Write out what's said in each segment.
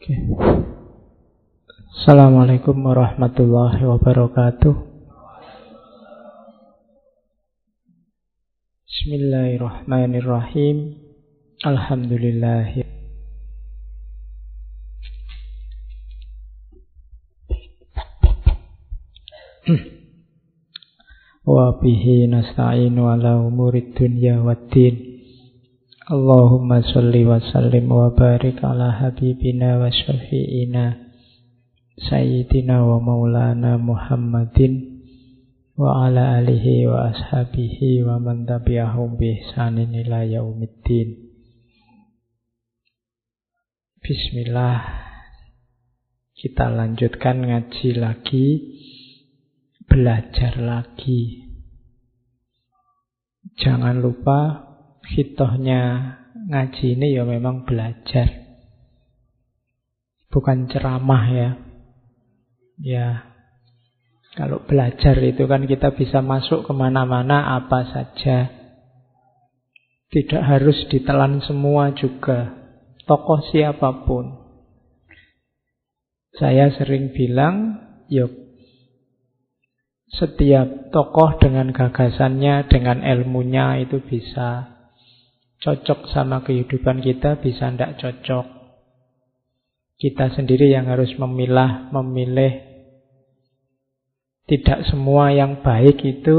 Oke. Assalamualaikum warahmatullahi wabarakatuh. Bismillahirrahmanirrahim. Alhamdulillah. Wa bihi nasta'inu ala umurid dunya waddin. Allahumma salli wa sallim wa barik ala habibina wa syafi'ina Sayyidina wa maulana Muhammadin Wa ala alihi wa ashabihi wa man tabi'ahum bi ila yaumiddin. Bismillah Kita lanjutkan ngaji lagi Belajar lagi. Jangan lupa hitohnya ngaji ini ya memang belajar. Bukan ceramah ya. Ya, kalau belajar itu kan kita bisa masuk ke mana-mana apa saja. Tidak harus ditelan semua juga. Tokoh siapa pun. Saya sering bilang, yuk setiap tokoh dengan gagasannya, dengan ilmunya itu bisa cocok sama kehidupan kita bisa tidak cocok. Kita sendiri yang harus memilah, memilih. Tidak semua yang baik itu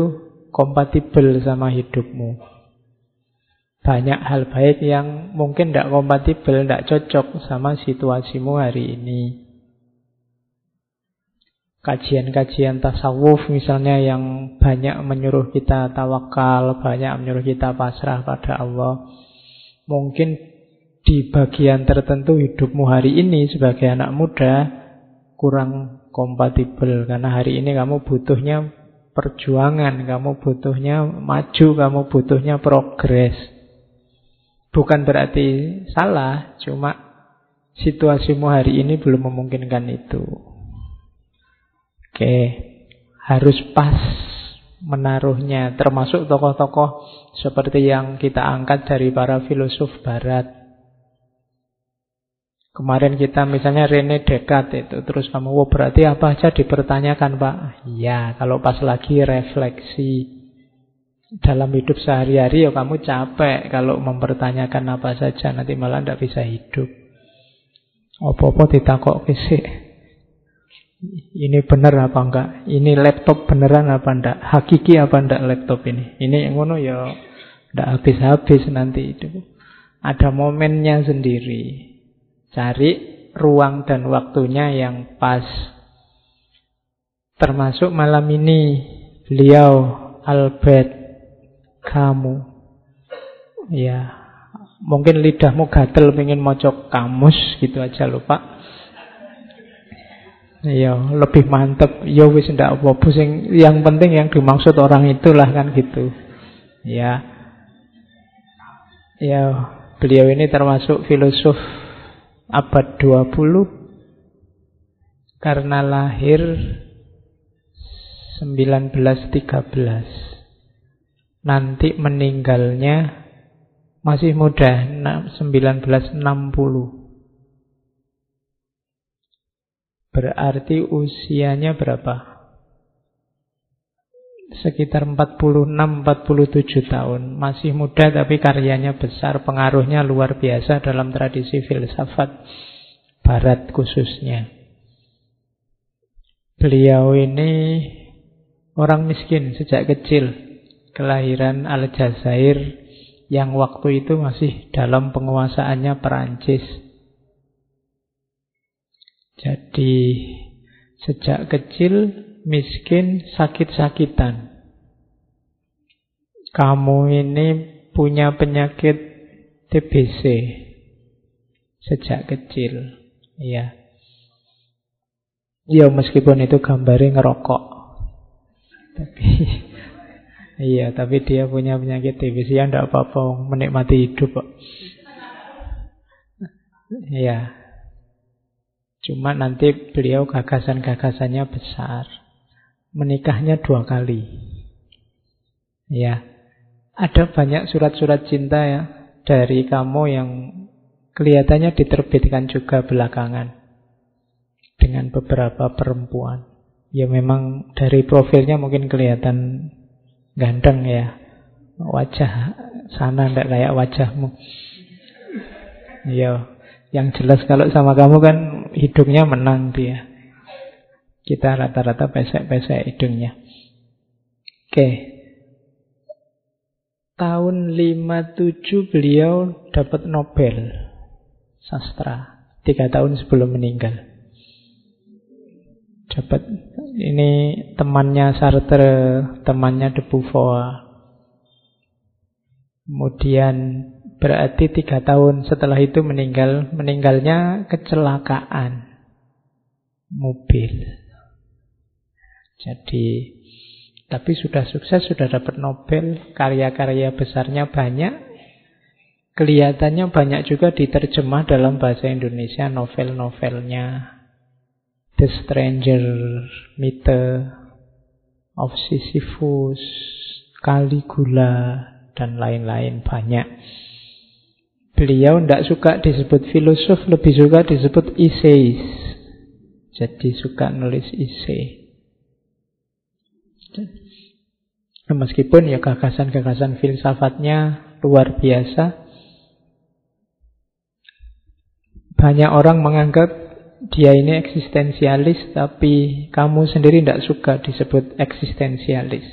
kompatibel sama hidupmu. Banyak hal baik yang mungkin tidak kompatibel, tidak cocok sama situasimu hari ini. Kajian-kajian tasawuf misalnya yang banyak menyuruh kita tawakal, banyak menyuruh kita pasrah pada Allah. Mungkin di bagian tertentu hidupmu hari ini sebagai anak muda kurang kompatibel karena hari ini kamu butuhnya perjuangan, kamu butuhnya maju, kamu butuhnya progres. Bukan berarti salah, cuma situasimu hari ini belum memungkinkan itu. Oke, harus pas menaruhnya termasuk tokoh-tokoh seperti yang kita angkat dari para filosof barat. Kemarin kita misalnya Rene Descartes itu terus kamu oh, berarti apa aja dipertanyakan Pak? Ya, kalau pas lagi refleksi dalam hidup sehari-hari ya kamu capek kalau mempertanyakan apa saja nanti malah tidak bisa hidup. Apa-apa ditakok kisik. Ini benar apa enggak? Ini laptop beneran apa enggak? Hakiki apa enggak laptop ini? Ini yang ngono ya enggak habis-habis nanti itu. Ada momennya sendiri. Cari ruang dan waktunya yang pas. Termasuk malam ini beliau Albert kamu. Ya, mungkin lidahmu gatel pengen mocok kamus gitu aja lupa. Ya, lebih mantep. Ya wis ndak apa-apa sing yang penting yang dimaksud orang itulah kan gitu. Ya. Ya, beliau ini termasuk filosof abad 20 karena lahir 1913. Nanti meninggalnya masih muda, 1960. Berarti usianya berapa? Sekitar 46-47 tahun. Masih muda tapi karyanya besar. Pengaruhnya luar biasa dalam tradisi filsafat barat khususnya. Beliau ini orang miskin sejak kecil. Kelahiran Aljazair yang waktu itu masih dalam penguasaannya Perancis. Jadi sejak kecil miskin sakit-sakitan. Kamu ini punya penyakit TBC sejak kecil. Iya. Ya meskipun itu gambarnya ngerokok. Tapi iya, tapi dia punya penyakit TBC yang tidak apa-apa menikmati hidup kok. Iya. Cuma nanti beliau gagasan-gagasannya besar. Menikahnya dua kali. Ya. Ada banyak surat-surat cinta ya dari kamu yang kelihatannya diterbitkan juga belakangan dengan beberapa perempuan. Ya memang dari profilnya mungkin kelihatan ganteng ya. Wajah sana tidak kayak wajahmu. Ya, yang jelas kalau sama kamu kan hidungnya menang dia. Kita rata-rata pesek-pesek hidungnya. Oke. Tahun 57 beliau dapat Nobel sastra. Tiga tahun sebelum meninggal. Dapat ini temannya Sartre, temannya de Beauvoir. Kemudian berarti tiga tahun setelah itu meninggal, meninggalnya kecelakaan mobil. Jadi, tapi sudah sukses, sudah dapat Nobel, karya-karya besarnya banyak, kelihatannya banyak juga diterjemah dalam bahasa Indonesia novel-novelnya. The Stranger, Myth of Sisyphus, Caligula, dan lain-lain banyak. Beliau tidak suka disebut filosof, lebih suka disebut essays. Jadi suka nulis isi. Meskipun ya gagasan-gagasan filsafatnya luar biasa. Banyak orang menganggap dia ini eksistensialis, tapi kamu sendiri tidak suka disebut eksistensialis.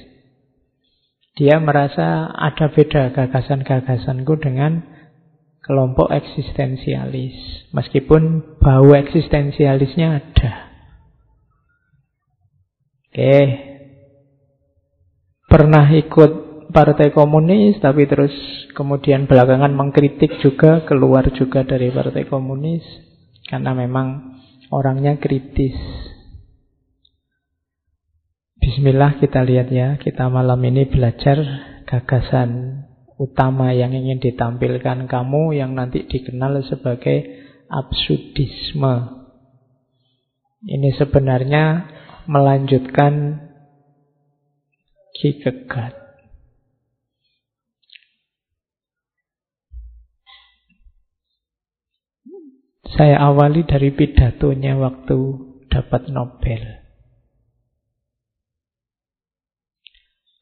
Dia merasa ada beda gagasan-gagasanku dengan kelompok eksistensialis. Meskipun bau eksistensialisnya ada. Oke. Pernah ikut partai komunis, tapi terus kemudian belakangan mengkritik juga, keluar juga dari partai komunis. Karena memang Orangnya kritis. Bismillah kita lihat ya. Kita malam ini belajar gagasan utama yang ingin ditampilkan kamu yang nanti dikenal sebagai absurdisme. Ini sebenarnya melanjutkan Kierkegaard. Saya awali dari pidatonya waktu dapat Nobel.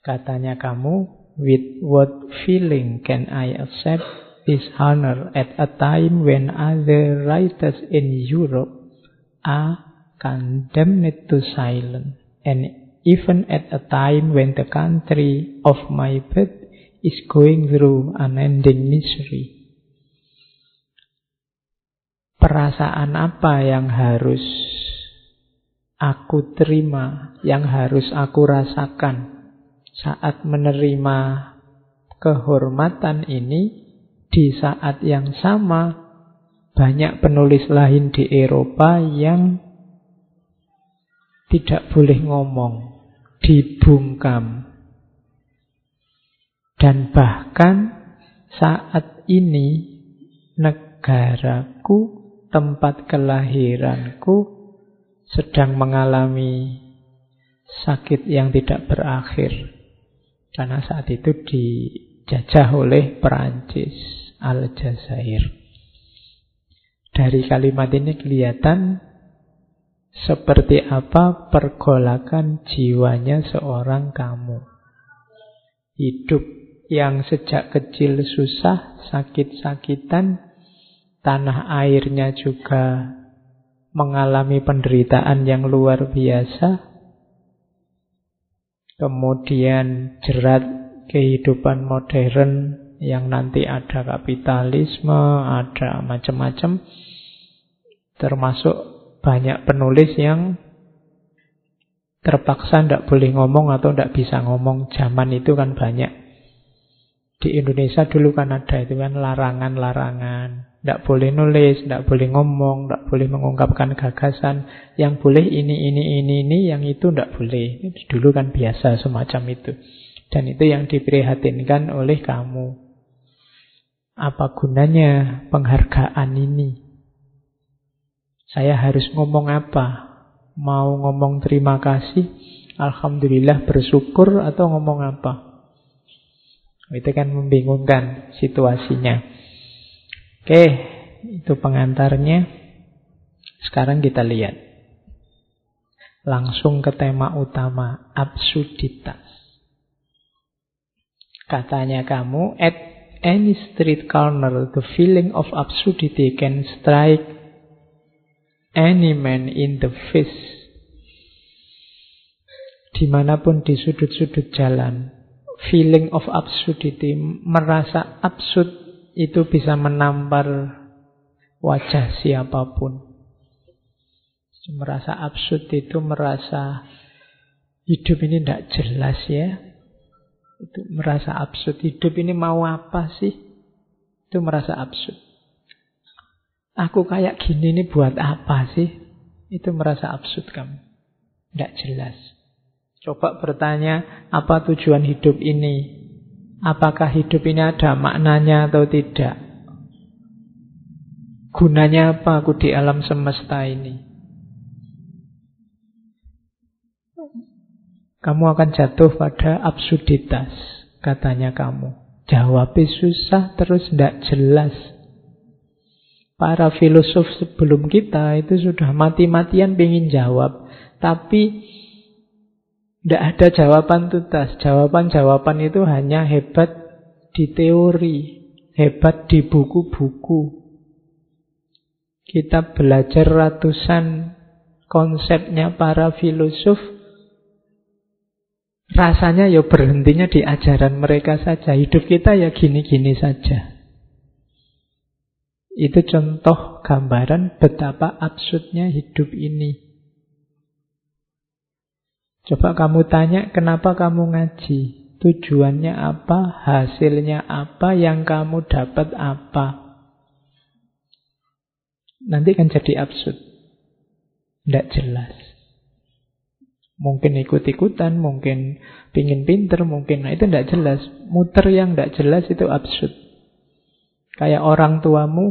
Katanya kamu, with what feeling can I accept this honor at a time when other writers in Europe are condemned to silence, and even at a time when the country of my birth is going through unending misery. Perasaan apa yang harus aku terima, yang harus aku rasakan saat menerima kehormatan ini di saat yang sama banyak penulis lain di Eropa yang tidak boleh ngomong, dibungkam. Dan bahkan saat ini negaraku tempat kelahiranku sedang mengalami sakit yang tidak berakhir. Karena saat itu dijajah oleh Perancis, Aljazair. Dari kalimat ini kelihatan seperti apa pergolakan jiwanya seorang kamu. Hidup yang sejak kecil susah, sakit-sakitan, tanah airnya juga mengalami penderitaan yang luar biasa. Kemudian jerat kehidupan modern yang nanti ada kapitalisme, ada macam-macam. Termasuk banyak penulis yang terpaksa tidak boleh ngomong atau tidak bisa ngomong. Zaman itu kan banyak. Di Indonesia dulu kan ada itu kan larangan-larangan. Tidak boleh nulis, tidak boleh ngomong, tidak boleh mengungkapkan gagasan. Yang boleh ini, ini, ini, ini, yang itu tidak boleh. Dulu kan biasa semacam itu. Dan itu yang diprihatinkan oleh kamu. Apa gunanya penghargaan ini? Saya harus ngomong apa? Mau ngomong terima kasih, Alhamdulillah bersyukur atau ngomong apa? Itu kan membingungkan situasinya. Oke, itu pengantarnya. Sekarang kita lihat. Langsung ke tema utama, absurditas. Katanya kamu, at any street corner, the feeling of absurdity can strike any man in the face. Di mana pun di sudut-sudut jalan, feeling of absurdity, merasa absurd itu bisa menampar wajah siapa pun. Merasa absurd itu merasa hidup ini tidak jelas ya. Itu merasa absurd. Hidup ini mau apa sih? Itu merasa absurd. Aku kayak gini ini buat apa sih? Itu merasa absurd kamu. Tidak jelas. Coba bertanya, apa tujuan hidup ini? Apakah hidup ini ada maknanya atau tidak? Gunanya apa aku di alam semesta ini? Kamu akan jatuh pada absurditas, katanya kamu. Jawabnya susah terus tidak jelas. Para filosof sebelum kita itu sudah mati-matian ingin jawab. Tapi tidak ada jawaban tuntas. Jawaban-jawaban itu hanya hebat di teori, hebat di buku-buku. Kita belajar ratusan konsepnya para filosof Rasanya ya berhentinya di ajaran mereka saja. Hidup kita ya gini-gini saja. Itu contoh gambaran betapa absurdnya hidup ini. Coba kamu tanya kenapa kamu ngaji? Tujuannya apa? Hasilnya apa? Yang kamu dapat apa? Nanti kan jadi absurd. Tidak jelas. Mungkin ikut-ikutan, mungkin pingin pinter, mungkin nah itu tidak jelas. Muter yang tidak jelas itu absurd. Kayak orang tuamu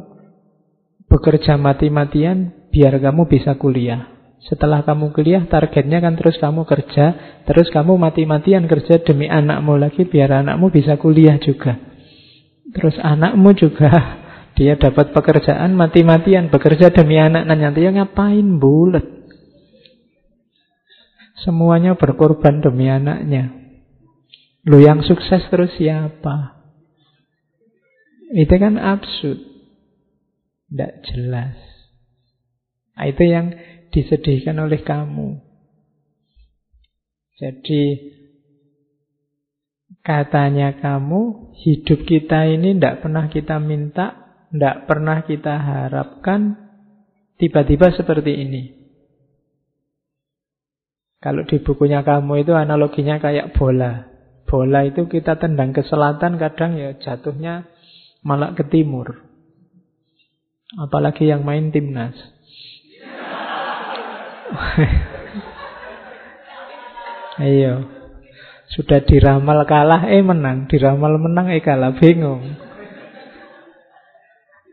bekerja mati-matian biar kamu bisa kuliah. Setelah kamu kuliah, targetnya kan terus kamu kerja, terus kamu mati-matian kerja demi anakmu lagi biar anakmu bisa kuliah juga. Terus anakmu juga dia dapat pekerjaan mati-matian bekerja demi anak nanti ya ngapain bulat Semuanya berkorban demi anaknya. Lu yang sukses terus siapa? Itu kan absurd. Tidak jelas. Nah, itu yang disedihkan oleh kamu. Jadi katanya kamu hidup kita ini tidak pernah kita minta, tidak pernah kita harapkan, tiba-tiba seperti ini. Kalau di bukunya kamu itu analoginya kayak bola. Bola itu kita tendang ke selatan kadang ya jatuhnya malah ke timur. Apalagi yang main timnas. Ayo. Sudah diramal kalah, eh menang. Diramal menang, eh kalah. Bingung.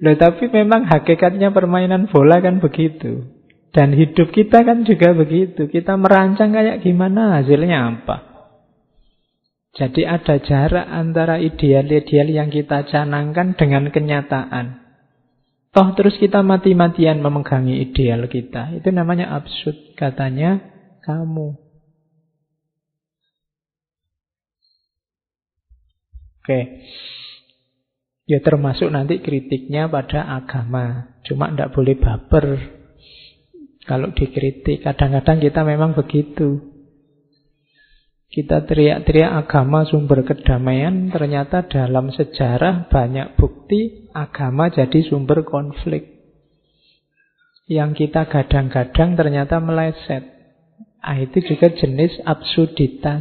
Loh, tapi memang hakikatnya permainan bola kan begitu. Dan hidup kita kan juga begitu. Kita merancang kayak gimana hasilnya apa. Jadi ada jarak antara ideal-ideal yang kita canangkan dengan kenyataan. Toh terus kita mati-matian memegangi ideal kita. Itu namanya absurd katanya kamu. Oke. Ya termasuk nanti kritiknya pada agama. Cuma tidak boleh baper kalau dikritik, kadang-kadang kita memang begitu. Kita teriak-teriak agama sumber kedamaian, ternyata dalam sejarah banyak bukti agama jadi sumber konflik. Yang kita gadang-gadang ternyata meleset. Ah, itu juga jenis absurditas.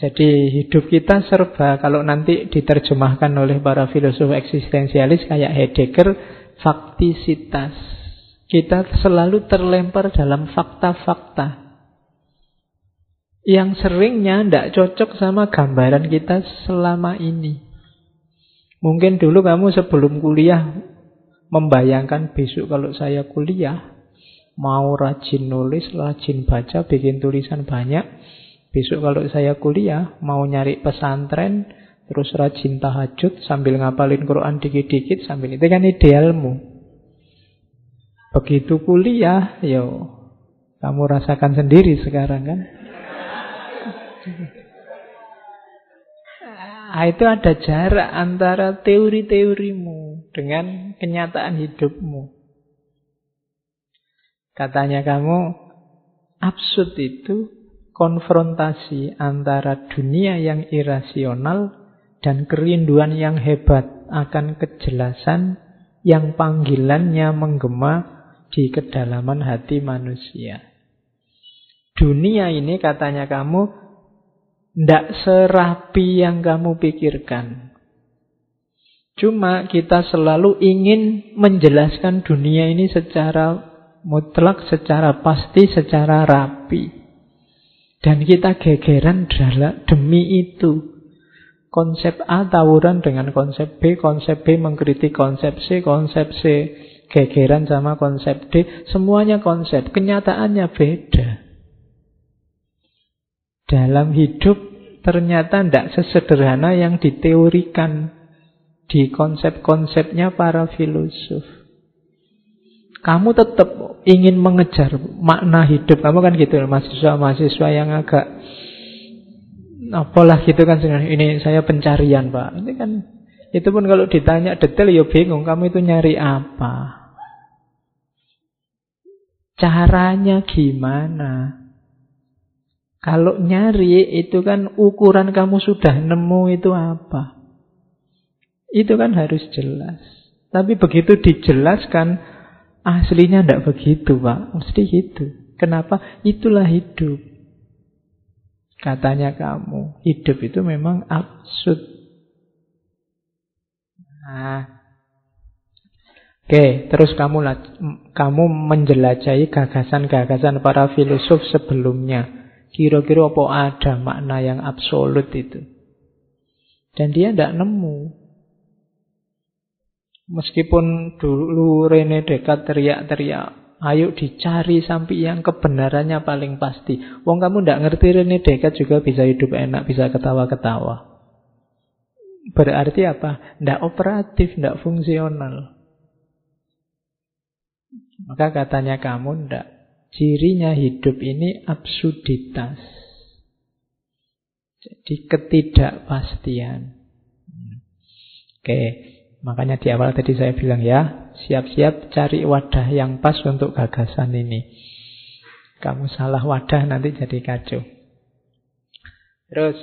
Jadi hidup kita serba kalau nanti diterjemahkan oleh para filosof eksistensialis kayak Heidegger, faktisitas. Kita selalu terlempar dalam fakta-fakta yang seringnya tidak cocok sama gambaran kita selama ini. Mungkin dulu kamu sebelum kuliah membayangkan besok kalau saya kuliah mau rajin nulis, rajin baca, bikin tulisan banyak. Besok kalau saya kuliah mau nyari pesantren, Terus rajin tahajud sambil ngapalin Quran dikit-dikit sambil itu kan idealmu. Begitu kuliah, yo kamu rasakan sendiri sekarang kan. Nah, itu ada jarak antara teori-teorimu dengan kenyataan hidupmu. Katanya kamu, absurd itu konfrontasi antara dunia yang irasional dan kerinduan yang hebat akan kejelasan yang panggilannya menggema di kedalaman hati manusia. Dunia ini katanya kamu tidak serapi yang kamu pikirkan. Cuma kita selalu ingin menjelaskan dunia ini secara mutlak secara pasti, secara rapi. Dan kita gegeran demi itu. Konsep A tawuran dengan konsep B, konsep B mengkritik konsep C, konsep C gegeran sama konsep D. Semuanya konsep, kenyataannya beda. Dalam hidup ternyata tidak sesederhana yang diteorikan di konsep-konsepnya para filosof. Kamu tetap ingin mengejar makna hidup kamu kan gitu mahasiswa-mahasiswa yang agak apalah gitu kan ini saya pencarian pak. Ini kan itu pun kalau ditanya detail ya bingung kamu itu nyari apa? Caranya gimana kalau nyari itu kan ukuran kamu sudah nemu itu apa itu kan harus jelas tapi begitu dijelaskan Aslinya tidak begitu, Pak. Mesti gitu. Kenapa? Itulah hidup. Katanya kamu, hidup itu memang absurd. Nah, Oke, terus kamu kamu menjelajahi gagasan-gagasan para filosof sebelumnya. Kira-kira apa ada makna yang absolut itu? Dan dia tidak nemu. Meskipun dulu Rene Dekat teriak-teriak, ayo dicari sampai yang kebenarannya paling pasti. Wong kamu tidak ngerti Rene Dekat juga bisa hidup enak, bisa ketawa-ketawa. Berarti apa? Tidak operatif, tidak fungsional. Maka katanya kamu tidak. Cirinya hidup ini absurditas. Jadi ketidakpastian. Oke, Makanya di awal tadi saya bilang ya, siap-siap cari wadah yang pas untuk gagasan ini. Kamu salah wadah nanti jadi kacau. Terus,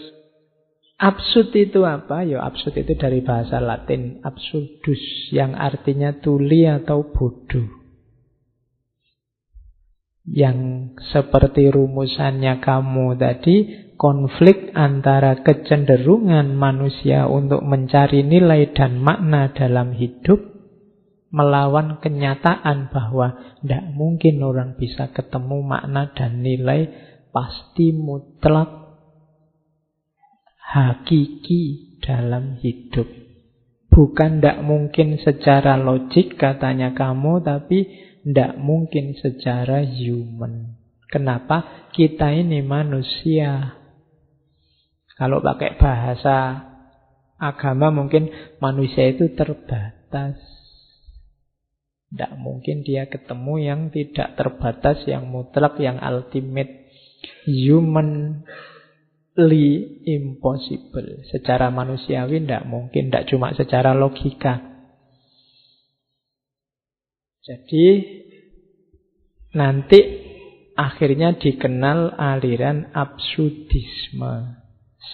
absurd itu apa? Ya absurd itu dari bahasa Latin, absurdus, yang artinya tuli atau bodoh. Yang seperti rumusannya kamu tadi, konflik antara kecenderungan manusia untuk mencari nilai dan makna dalam hidup melawan kenyataan bahwa tidak mungkin orang bisa ketemu makna dan nilai pasti mutlak hakiki dalam hidup. Bukan tidak mungkin secara logik katanya kamu, tapi tidak mungkin secara human. Kenapa? Kita ini manusia. Kalau pakai bahasa agama mungkin manusia itu terbatas. Tidak mungkin dia ketemu yang tidak terbatas, yang mutlak, yang ultimate. Humanly impossible. Secara manusiawi tidak mungkin, tidak cuma secara logika. Jadi nanti akhirnya dikenal aliran absurdisme.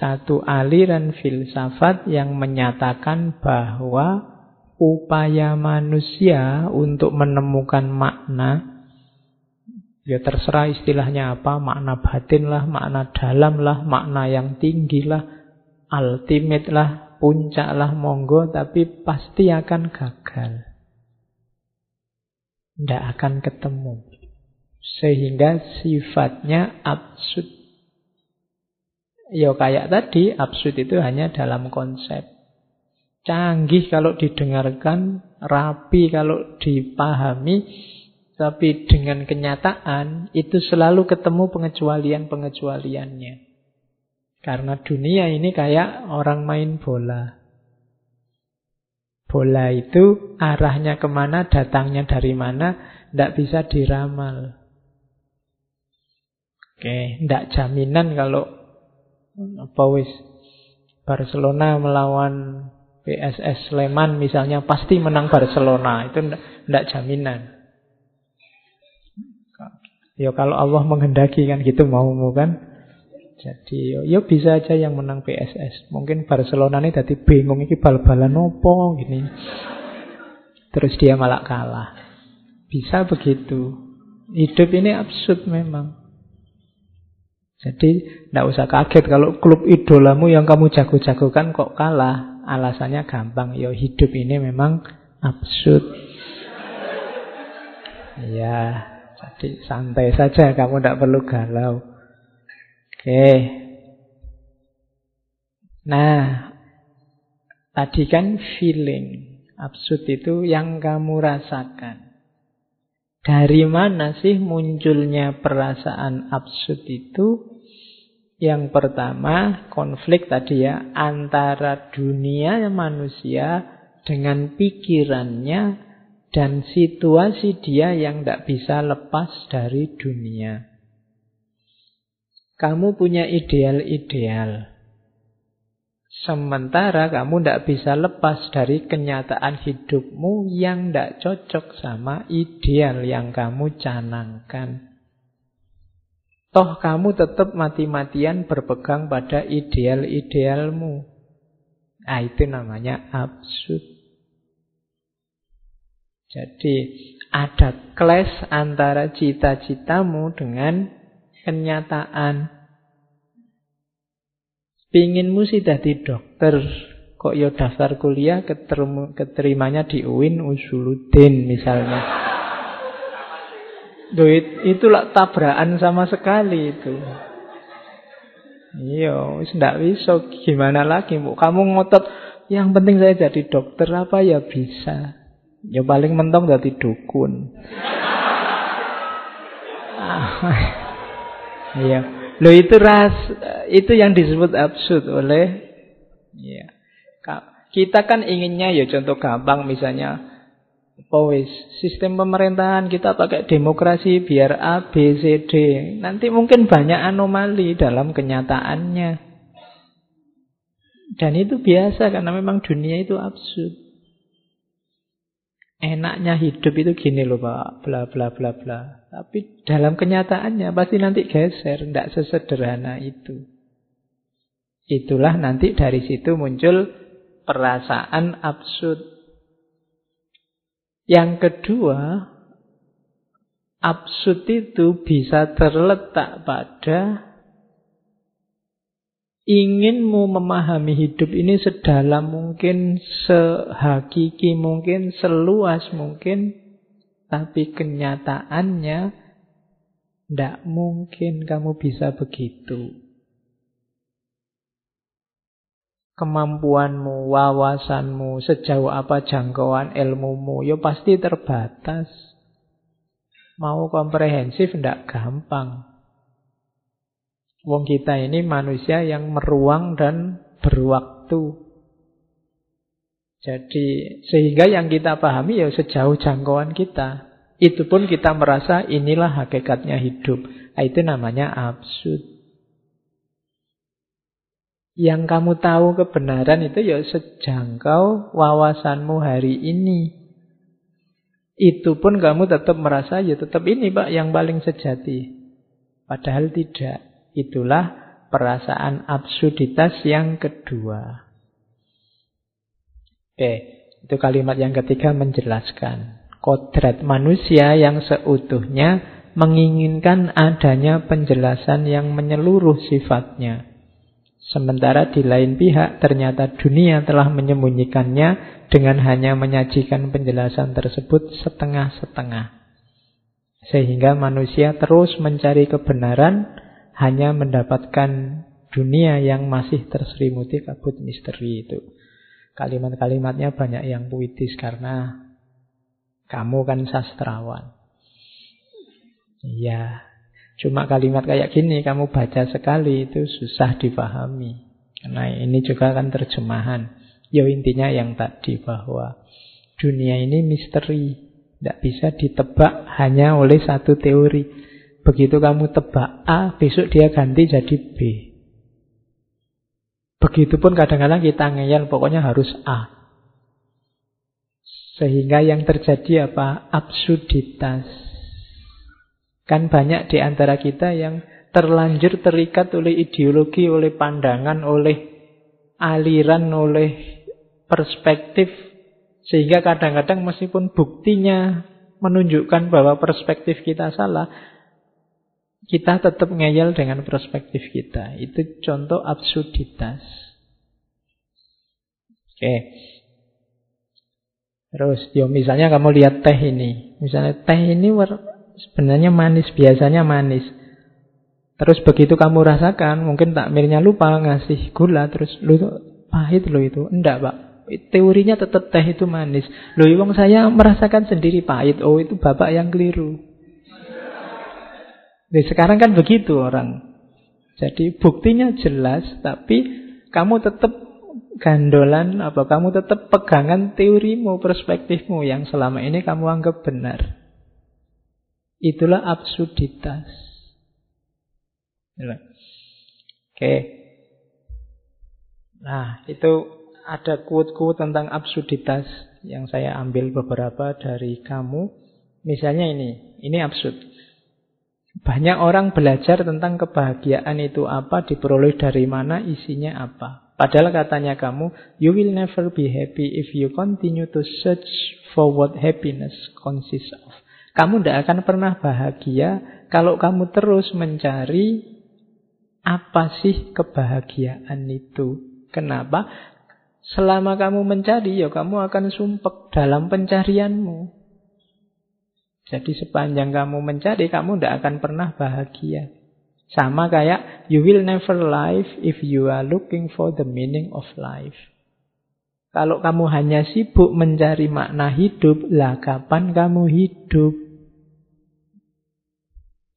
Satu aliran filsafat yang menyatakan bahwa upaya manusia untuk menemukan makna Ya terserah istilahnya apa, makna batin lah, makna dalam lah, makna yang tinggi lah, ultimate lah, puncak lah, monggo, tapi pasti akan gagal. Tidak akan ketemu. Sehingga sifatnya absurd Ya kayak tadi, absurd itu hanya dalam konsep. Canggih kalau didengarkan, rapi kalau dipahami, tapi dengan kenyataan itu selalu ketemu pengecualian-pengecualiannya. Karena dunia ini kayak orang main bola. Bola itu arahnya ke mana, datangnya dari mana, tidak bisa diramal. Oke, tidak jaminan kalau apa wis Barcelona melawan PSS Sleman misalnya pasti menang Barcelona. Itu tidak jaminan. Ya kalau Allah menghendaki kan gitu maumu kan. Jadi ya bisa aja yang menang PSS. Mungkin Barcelona ini tadi bingung ini bal-balan opo gini. Terus dia malah kalah. Bisa begitu. Hidup ini absurd memang. Jadi tidak usah kaget kalau klub idolamu yang kamu jago-jagokan kok kalah. Alasannya gampang, ya hidup ini memang absurd. Ya, jadi santai saja, kamu tidak perlu galau. Oke. Nah, tadi kan feeling. Absurd itu yang kamu rasakan. Dari mana sih munculnya perasaan absurd itu? Yang pertama, konflik tadi ya antara dunia manusia dengan pikirannya dan situasi dia yang tidak bisa lepas dari dunia. Kamu punya ideal-ideal. Sementara kamu tidak bisa lepas dari kenyataan hidupmu yang tidak cocok sama ideal yang kamu canangkan. Toh kamu tetap mati-matian berpegang pada ideal-idealmu. Nah, itu namanya absurd. Jadi ada clash antara cita-citamu dengan kenyataan. Pinginmu sih jadi dokter, kok ya daftar kuliah keterimanya di UIN Usuluddin misalnya. Duit itulah tabrakan sama sekali itu. Iya, wis ndak bisa gimana lagi, Bu. Kamu ngotot yang penting saya jadi dokter apa ya bisa. Ya paling mentong jadi dukun. Iya. Lo itu ras itu yang disebut absurd oleh ya. Kita kan inginnya ya contoh gampang misalnya Powis, sistem pemerintahan kita pakai demokrasi biar A, B, C, D. Nanti mungkin banyak anomali dalam kenyataannya. Dan itu biasa karena memang dunia itu absurd. Enaknya hidup itu gini loh Pak, bla bla bla bla. Tapi dalam kenyataannya pasti nanti geser, tidak sesederhana itu. Itulah nanti dari situ muncul perasaan absurd. Yang kedua, absurd itu bisa terletak pada inginmu memahami hidup ini sedalam mungkin, sehakiki mungkin, seluas mungkin, tapi kenyataannya tidak mungkin kamu bisa begitu kemampuanmu, wawasanmu, sejauh apa jangkauan ilmumu, ya pasti terbatas. Mau komprehensif tidak gampang. Wong kita ini manusia yang meruang dan berwaktu. Jadi sehingga yang kita pahami ya sejauh jangkauan kita. Itu pun kita merasa inilah hakikatnya hidup. Nah, itu namanya absurd. Yang kamu tahu kebenaran itu ya sejangkau wawasanmu hari ini. Itu pun kamu tetap merasa ya tetap ini Pak yang paling sejati. Padahal tidak. Itulah perasaan absurditas yang kedua. Oke, itu kalimat yang ketiga menjelaskan. Kodrat manusia yang seutuhnya menginginkan adanya penjelasan yang menyeluruh sifatnya. Sementara di lain pihak ternyata dunia telah menyembunyikannya dengan hanya menyajikan penjelasan tersebut setengah-setengah. Sehingga manusia terus mencari kebenaran hanya mendapatkan dunia yang masih terselimuti kabut misteri itu. Kalimat-kalimatnya banyak yang puitis karena kamu kan sastrawan. Iya. Cuma kalimat kayak gini kamu baca sekali itu susah dipahami. Karena ini juga kan terjemahan. Ya intinya yang tadi bahwa dunia ini misteri. Tidak bisa ditebak hanya oleh satu teori. Begitu kamu tebak A, besok dia ganti jadi B. Begitupun kadang-kadang kita ngeyel, pokoknya harus A. Sehingga yang terjadi apa? Absurditas. Kan banyak di antara kita yang terlanjur terikat oleh ideologi, oleh pandangan, oleh aliran, oleh perspektif. Sehingga kadang-kadang meskipun buktinya menunjukkan bahwa perspektif kita salah, kita tetap ngeyel dengan perspektif kita. Itu contoh absurditas. Oke. Terus, yo misalnya kamu lihat teh ini. Misalnya teh ini Sebenarnya manis, biasanya manis. Terus begitu kamu rasakan, mungkin takmirnya lupa ngasih gula, terus lu pahit lo itu. Enggak, Pak. Teorinya tetap teh itu manis. Loh, wong saya merasakan sendiri pahit. Oh, itu bapak yang keliru. Nah, sekarang kan begitu orang. Jadi buktinya jelas, tapi kamu tetap gandolan apa kamu tetap pegangan teorimu, perspektifmu yang selama ini kamu anggap benar. Itulah absurditas. Oke. Nah, itu ada quote-quote tentang absurditas yang saya ambil beberapa dari kamu. Misalnya ini, ini absurd. Banyak orang belajar tentang kebahagiaan itu apa, diperoleh dari mana, isinya apa. Padahal katanya kamu, you will never be happy if you continue to search for what happiness consists of. Kamu tidak akan pernah bahagia kalau kamu terus mencari apa sih kebahagiaan itu. Kenapa? Selama kamu mencari, ya kamu akan sumpek dalam pencarianmu. Jadi sepanjang kamu mencari, kamu tidak akan pernah bahagia. Sama kayak you will never live if you are looking for the meaning of life. Kalau kamu hanya sibuk mencari makna hidup, lah kapan kamu hidup?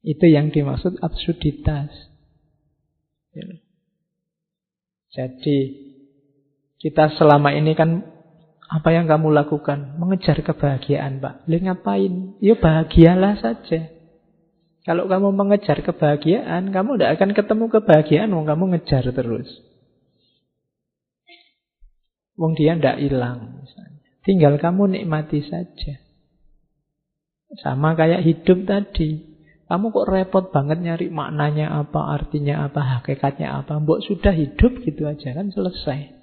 Itu yang dimaksud absurditas. Ya. Jadi kita selama ini kan apa yang kamu lakukan? Mengejar kebahagiaan, Pak. Lu ngapain? Ya bahagialah saja. Kalau kamu mengejar kebahagiaan, kamu tidak akan ketemu kebahagiaan, wong kamu ngejar terus. Wong dia tidak hilang, misalnya. Tinggal kamu nikmati saja. Sama kayak hidup tadi. Kamu kok repot banget nyari maknanya apa, artinya apa, hakikatnya apa. Mbok sudah hidup gitu aja kan selesai.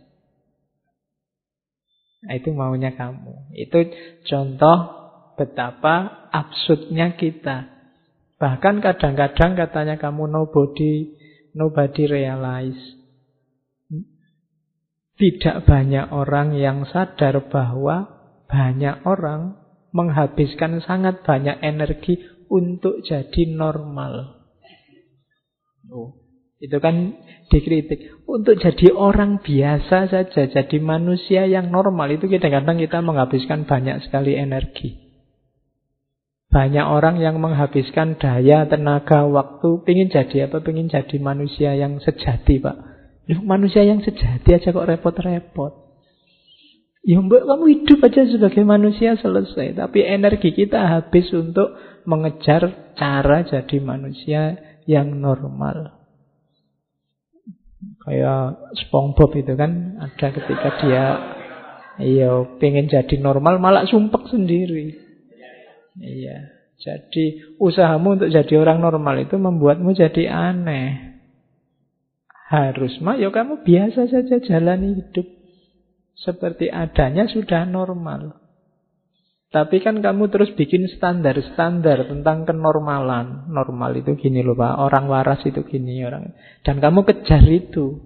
Nah, itu maunya kamu. Itu contoh betapa absurdnya kita. Bahkan kadang-kadang katanya kamu nobody, nobody realize. Tidak banyak orang yang sadar bahwa banyak orang menghabiskan sangat banyak energi untuk jadi normal. Oh, itu kan dikritik. Untuk jadi orang biasa saja, jadi manusia yang normal itu kadang-kadang kita menghabiskan banyak sekali energi. Banyak orang yang menghabiskan daya, tenaga, waktu, pingin jadi apa? Pingin jadi manusia yang sejati, Pak. Manusia yang sejati aja kok repot-repot. Ya mbak, kamu hidup aja sebagai manusia selesai. Tapi energi kita habis untuk mengejar cara jadi manusia yang normal. Kayak SpongeBob itu kan ada ketika dia iya pengen jadi normal malah sumpek sendiri. Iya. Jadi usahamu untuk jadi orang normal itu membuatmu jadi aneh. Harus mah ya kamu biasa saja jalani hidup seperti adanya sudah normal. Tapi kan kamu terus bikin standar-standar tentang kenormalan. Normal itu gini loh Pak, orang waras itu gini orang. Dan kamu kejar itu.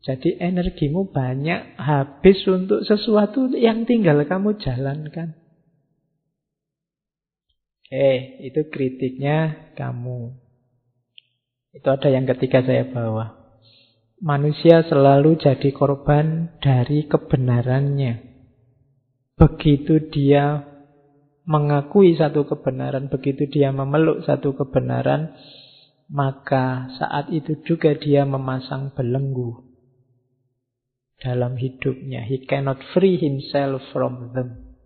Jadi energimu banyak habis untuk sesuatu yang tinggal kamu jalankan. Oke, itu kritiknya kamu. Itu ada yang ketiga saya bawa. Manusia selalu jadi korban dari kebenarannya. Begitu dia mengakui satu kebenaran, begitu dia memeluk satu kebenaran, maka saat itu juga dia memasang belenggu dalam hidupnya. He cannot free himself from them.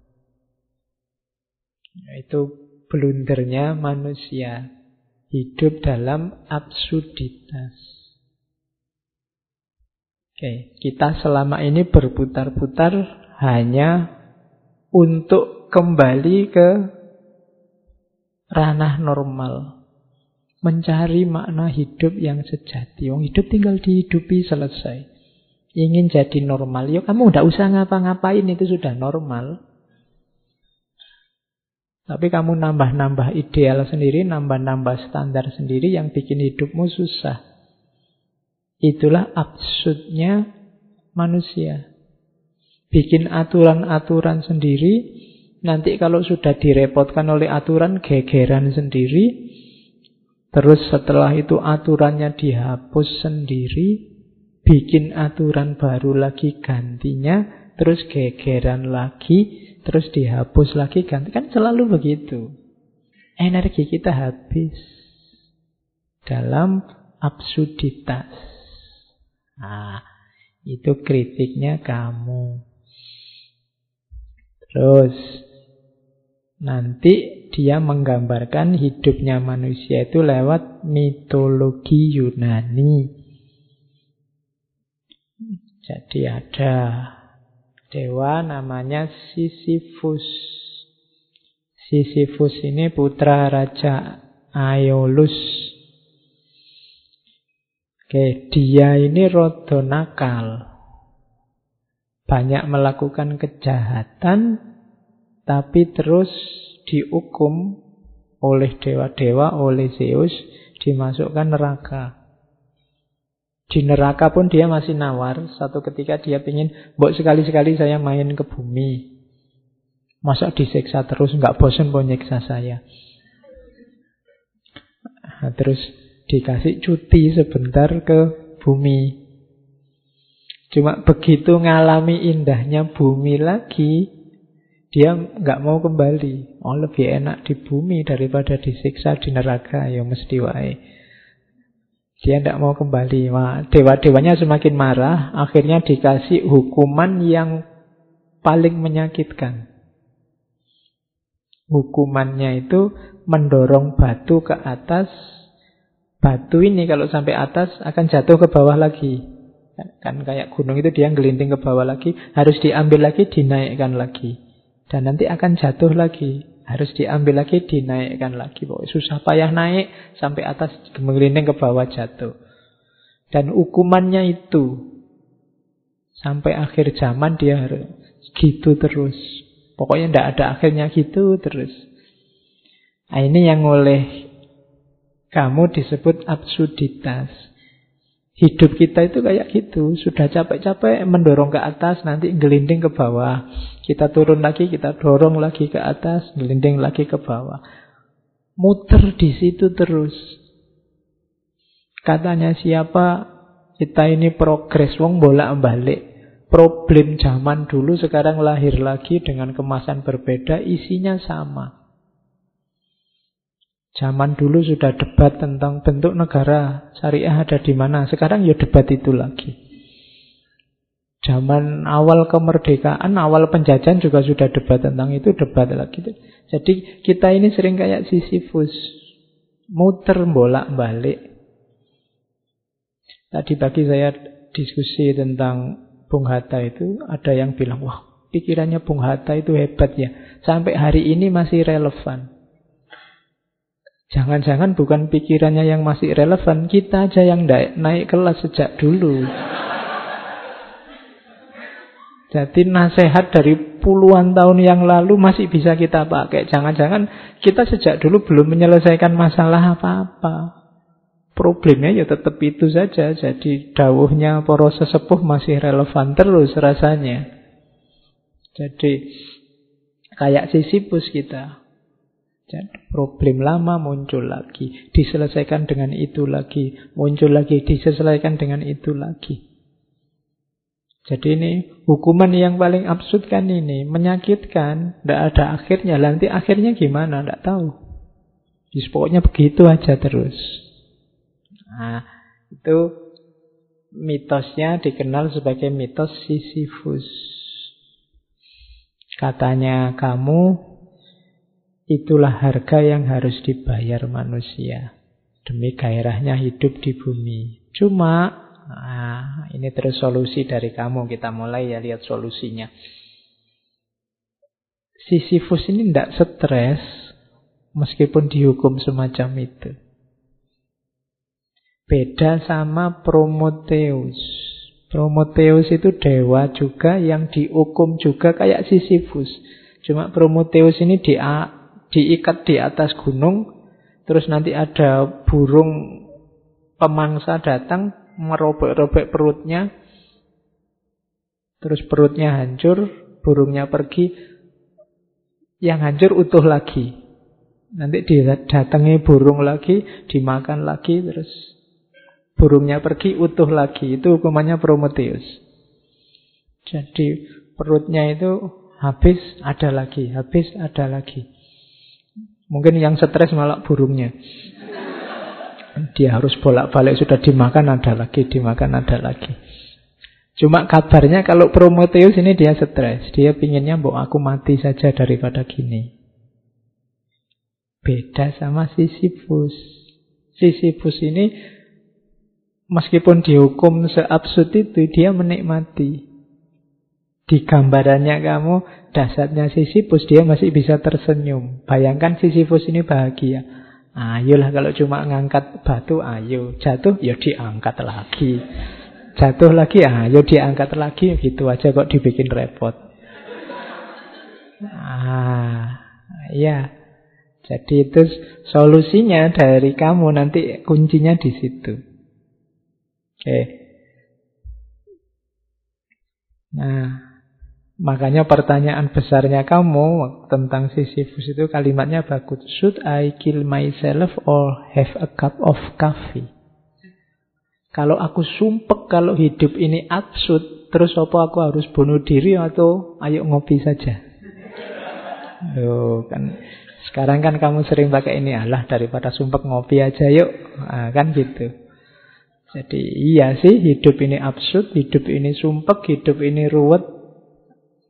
Itu blundernya manusia. Hidup dalam absurditas. Oke, kita selama ini berputar-putar hanya untuk kembali ke ranah normal mencari makna hidup yang sejati. Wong hidup tinggal dihidupi selesai. Ingin jadi normal, yuk kamu udah usah ngapa-ngapain itu sudah normal. Tapi kamu nambah-nambah ideal sendiri, nambah-nambah standar sendiri yang bikin hidupmu susah. Itulah absurdnya manusia. Bikin aturan-aturan sendiri, nanti kalau sudah direpotkan oleh aturan, gegeran sendiri, Terus setelah itu aturannya dihapus sendiri, bikin aturan baru lagi gantinya, terus gegeran lagi, terus dihapus lagi ganti. Kan selalu begitu. Energi kita habis dalam absurditas. Nah, itu kritiknya kamu. Terus nanti dia menggambarkan hidupnya manusia itu lewat mitologi Yunani. Jadi ada dewa namanya Sisyphus. Sisyphus ini putra Raja Aeolus. Oke, dia ini rodo nakal. Banyak melakukan kejahatan, tapi terus dihukum oleh dewa-dewa, oleh Zeus, dimasukkan neraka. Di neraka pun dia masih nawar. Satu ketika dia ingin, Mbok sekali-sekali saya main ke bumi. Masa disiksa terus, nggak bosan mau nyiksa saya. Nah, terus dikasih cuti sebentar ke bumi. Cuma begitu ngalami indahnya bumi lagi, dia nggak mau kembali. Oh lebih enak di bumi daripada disiksa di neraka. Ya mesti wae. Dia tidak mau kembali. Dewa-dewanya semakin marah. Akhirnya dikasih hukuman yang paling menyakitkan. Hukumannya itu mendorong batu ke atas. Batu ini kalau sampai atas akan jatuh ke bawah lagi. Kan kayak gunung itu dia gelinting ke bawah lagi. Harus diambil lagi, dinaikkan lagi. Dan nanti akan jatuh lagi. Harus diambil lagi, dinaikkan lagi. Pokoknya susah payah naik sampai atas menggelinding ke bawah jatuh. Dan hukumannya itu sampai akhir zaman dia harus gitu terus. Pokoknya tidak ada akhirnya gitu terus. Nah, ini yang oleh kamu disebut absurditas. Hidup kita itu kayak gitu. Sudah capek-capek mendorong ke atas, nanti gelinding ke bawah. Kita turun lagi, kita dorong lagi ke atas, gelinding lagi ke bawah. Muter di situ terus. Katanya siapa? Kita ini progres, wong bolak balik. Problem zaman dulu sekarang lahir lagi dengan kemasan berbeda, isinya sama. Zaman dulu sudah debat tentang bentuk negara syariah ada di mana. Sekarang ya debat itu lagi. Zaman awal kemerdekaan, awal penjajahan juga sudah debat tentang itu, debat lagi. Jadi kita ini sering kayak Sisyphus. Muter bolak-balik. Tadi pagi saya diskusi tentang Bung Hatta itu, ada yang bilang, wah pikirannya Bung Hatta itu hebat ya. Sampai hari ini masih relevan. Jangan-jangan bukan pikirannya yang masih relevan, kita aja yang naik, naik kelas sejak dulu. Jadi nasihat dari puluhan tahun yang lalu masih bisa kita pakai. Jangan-jangan kita sejak dulu belum menyelesaikan masalah apa-apa. Problemnya ya tetap itu saja. Jadi dawuhnya poros sesepuh masih relevan terus rasanya. Jadi kayak Sisyphus kita. Dan problem lama muncul lagi, diselesaikan dengan itu lagi, muncul lagi, diselesaikan dengan itu lagi. Jadi ini hukuman yang paling absurd kan ini. Menyakitkan. Tidak ada akhirnya. Nanti akhirnya gimana? Tidak tahu. Jadi pokoknya begitu aja terus. Nah, itu mitosnya dikenal sebagai mitos Sisyphus. Katanya kamu itulah harga yang harus dibayar manusia demi gairahnya hidup di bumi. Cuma Nah, ini terus solusi dari kamu. Kita mulai ya lihat solusinya. Sisyphus ini tidak stres meskipun dihukum semacam itu. Beda sama Prometheus. Prometheus itu dewa juga yang dihukum juga kayak Sisyphus. Cuma Prometheus ini di, diikat di atas gunung, terus nanti ada burung pemangsa datang merobek-robek perutnya, terus perutnya hancur, burungnya pergi, yang hancur utuh lagi. Nanti didatangi burung lagi, dimakan lagi, terus burungnya pergi utuh lagi. Itu hukumannya Prometheus. Jadi perutnya itu habis, ada lagi, habis, ada lagi. Mungkin yang stres malah burungnya. Dia harus bolak-balik sudah dimakan ada lagi, dimakan ada lagi. Cuma kabarnya kalau Prometheus ini dia stres. Dia pinginnya bahwa aku mati saja daripada gini. Beda sama Sisyphus. Sisyphus ini meskipun dihukum seabsurd itu dia menikmati. Di gambarannya kamu dasarnya Sisyphus dia masih bisa tersenyum. Bayangkan Sisyphus ini bahagia. Ayolah kalau cuma ngangkat batu, ayo. Jatuh, ya diangkat lagi. Jatuh lagi, ayo diangkat lagi. Gitu aja kok dibikin repot. Ah, ya. Jadi itu solusinya dari kamu nanti kuncinya di situ. Oke. Nah, Makanya pertanyaan besarnya kamu tentang Sisyphus itu kalimatnya bagus. Should I kill myself or have a cup of coffee? Kalau aku sumpek kalau hidup ini absurd, terus apa aku harus bunuh diri atau ayo ngopi saja? Yo, kan sekarang kan kamu sering pakai ini Allah daripada sumpek ngopi aja yuk, nah, kan gitu. Jadi iya sih hidup ini absurd, hidup ini sumpek, hidup ini ruwet,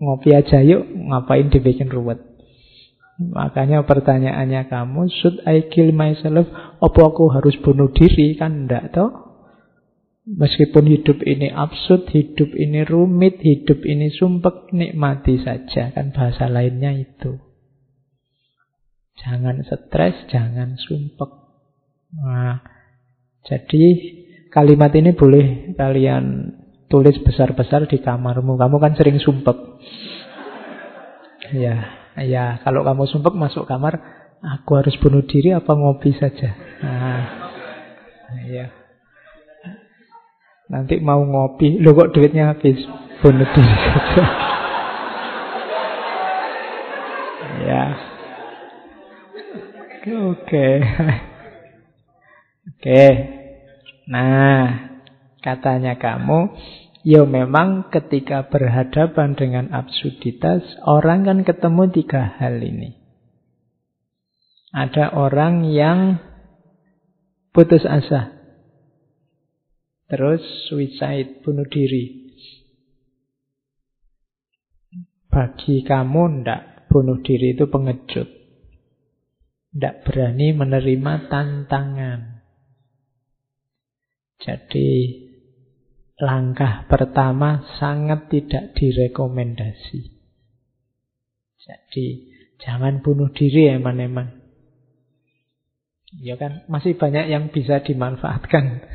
Ngopi aja yuk, ngapain dibikin ruwet. Makanya pertanyaannya kamu, should I kill myself? Apa aku harus bunuh diri? Kan enggak toh? Meskipun hidup ini absurd, hidup ini rumit, hidup ini sumpek, nikmati saja. Kan bahasa lainnya itu. Jangan stres, jangan sumpek. Nah, jadi kalimat ini boleh kalian tulis besar-besar di kamarmu. Kamu kan sering sumpek. Ya, ya. Kalau kamu sumpek masuk kamar, aku harus bunuh diri apa ngopi saja. Nah, ya. Nanti mau ngopi, lo kok duitnya habis, bunuh diri saja. ya. Oke. Oke. Nah, katanya kamu Ya memang ketika berhadapan dengan absurditas, orang kan ketemu tiga hal ini. Ada orang yang putus asa. Terus suicide, bunuh diri. Bagi kamu ndak, bunuh diri itu pengecut. Ndak berani menerima tantangan. Jadi langkah pertama sangat tidak direkomendasi. Jadi jangan bunuh diri eman-eman. Ya kan, masih banyak yang bisa dimanfaatkan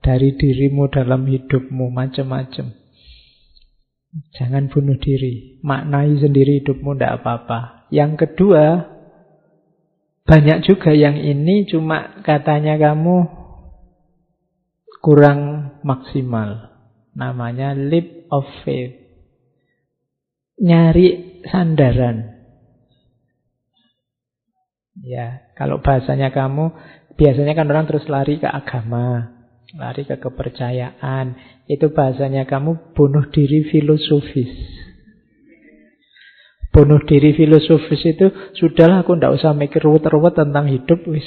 dari dirimu dalam hidupmu macam-macam. Jangan bunuh diri, maknai sendiri hidupmu tidak apa-apa. Yang kedua, banyak juga yang ini cuma katanya kamu kurang maksimal. Namanya leap of faith. Nyari sandaran. Ya, kalau bahasanya kamu, biasanya kan orang terus lari ke agama. Lari ke kepercayaan. Itu bahasanya kamu bunuh diri filosofis. Bunuh diri filosofis itu, sudahlah aku tidak usah mikir ruwet-ruwet tentang hidup, wis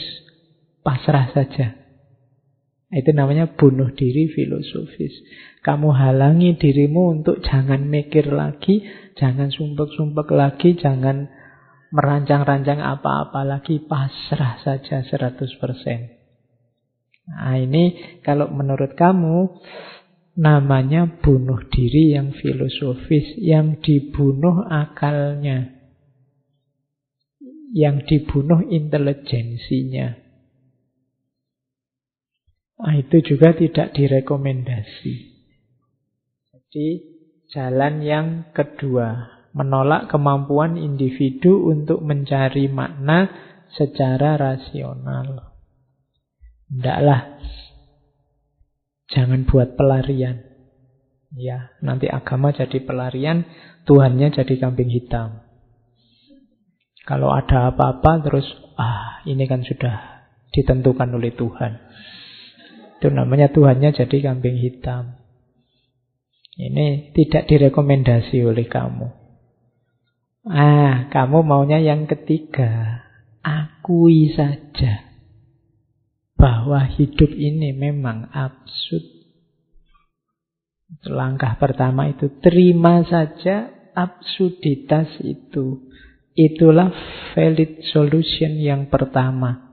pasrah saja. Itu namanya bunuh diri filosofis. Kamu halangi dirimu untuk jangan mikir lagi, jangan sumpek-sumpek lagi, jangan merancang-rancang apa-apa lagi, pasrah saja 100%. Nah ini kalau menurut kamu namanya bunuh diri yang filosofis, yang dibunuh akalnya, yang dibunuh intelijensinya. Nah, itu juga tidak direkomendasi. Jadi jalan yang kedua, menolak kemampuan individu untuk mencari makna secara rasional. Tidaklah. Jangan buat pelarian. Ya, nanti agama jadi pelarian, Tuhannya jadi kambing hitam. Kalau ada apa-apa terus, ah ini kan sudah ditentukan oleh Tuhan. Itu namanya Tuhannya jadi kambing hitam. Ini tidak direkomendasi oleh kamu. Ah, kamu maunya yang ketiga. Akui saja bahwa hidup ini memang absurd. Langkah pertama itu terima saja absurditas itu. Itulah valid solution yang pertama.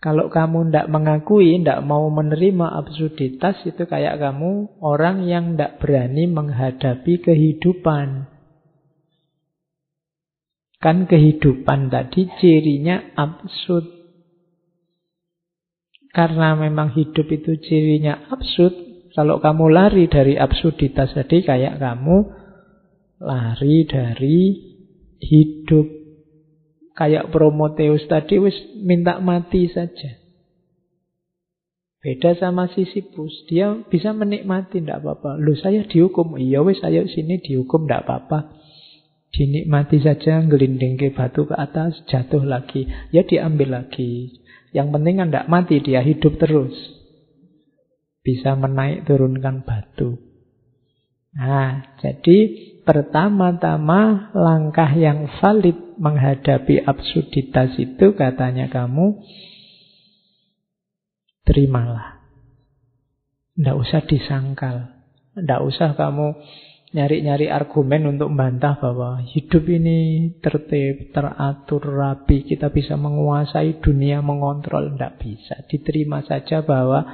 Kalau kamu tidak mengakui, tidak mau menerima absurditas, itu kayak kamu orang yang tidak berani menghadapi kehidupan. Kan kehidupan tadi cirinya absurd. Karena memang hidup itu cirinya absurd, kalau kamu lari dari absurditas tadi kayak kamu lari dari hidup. Kayak Prometheus tadi wis minta mati saja. Beda sama Sisyphus, dia bisa menikmati tidak apa-apa. Lu saya dihukum, iya wis ayo sini dihukum tidak apa-apa. Dinikmati saja, gelinding ke batu ke atas, jatuh lagi. Ya diambil lagi. Yang penting kan tidak mati, dia hidup terus. Bisa menaik turunkan batu. Nah, jadi pertama-tama langkah yang valid menghadapi absurditas itu katanya kamu terimalah. Tidak usah disangkal. Tidak usah kamu nyari-nyari argumen untuk membantah bahwa hidup ini tertib, teratur, rapi, kita bisa menguasai dunia, mengontrol, tidak bisa. Diterima saja bahwa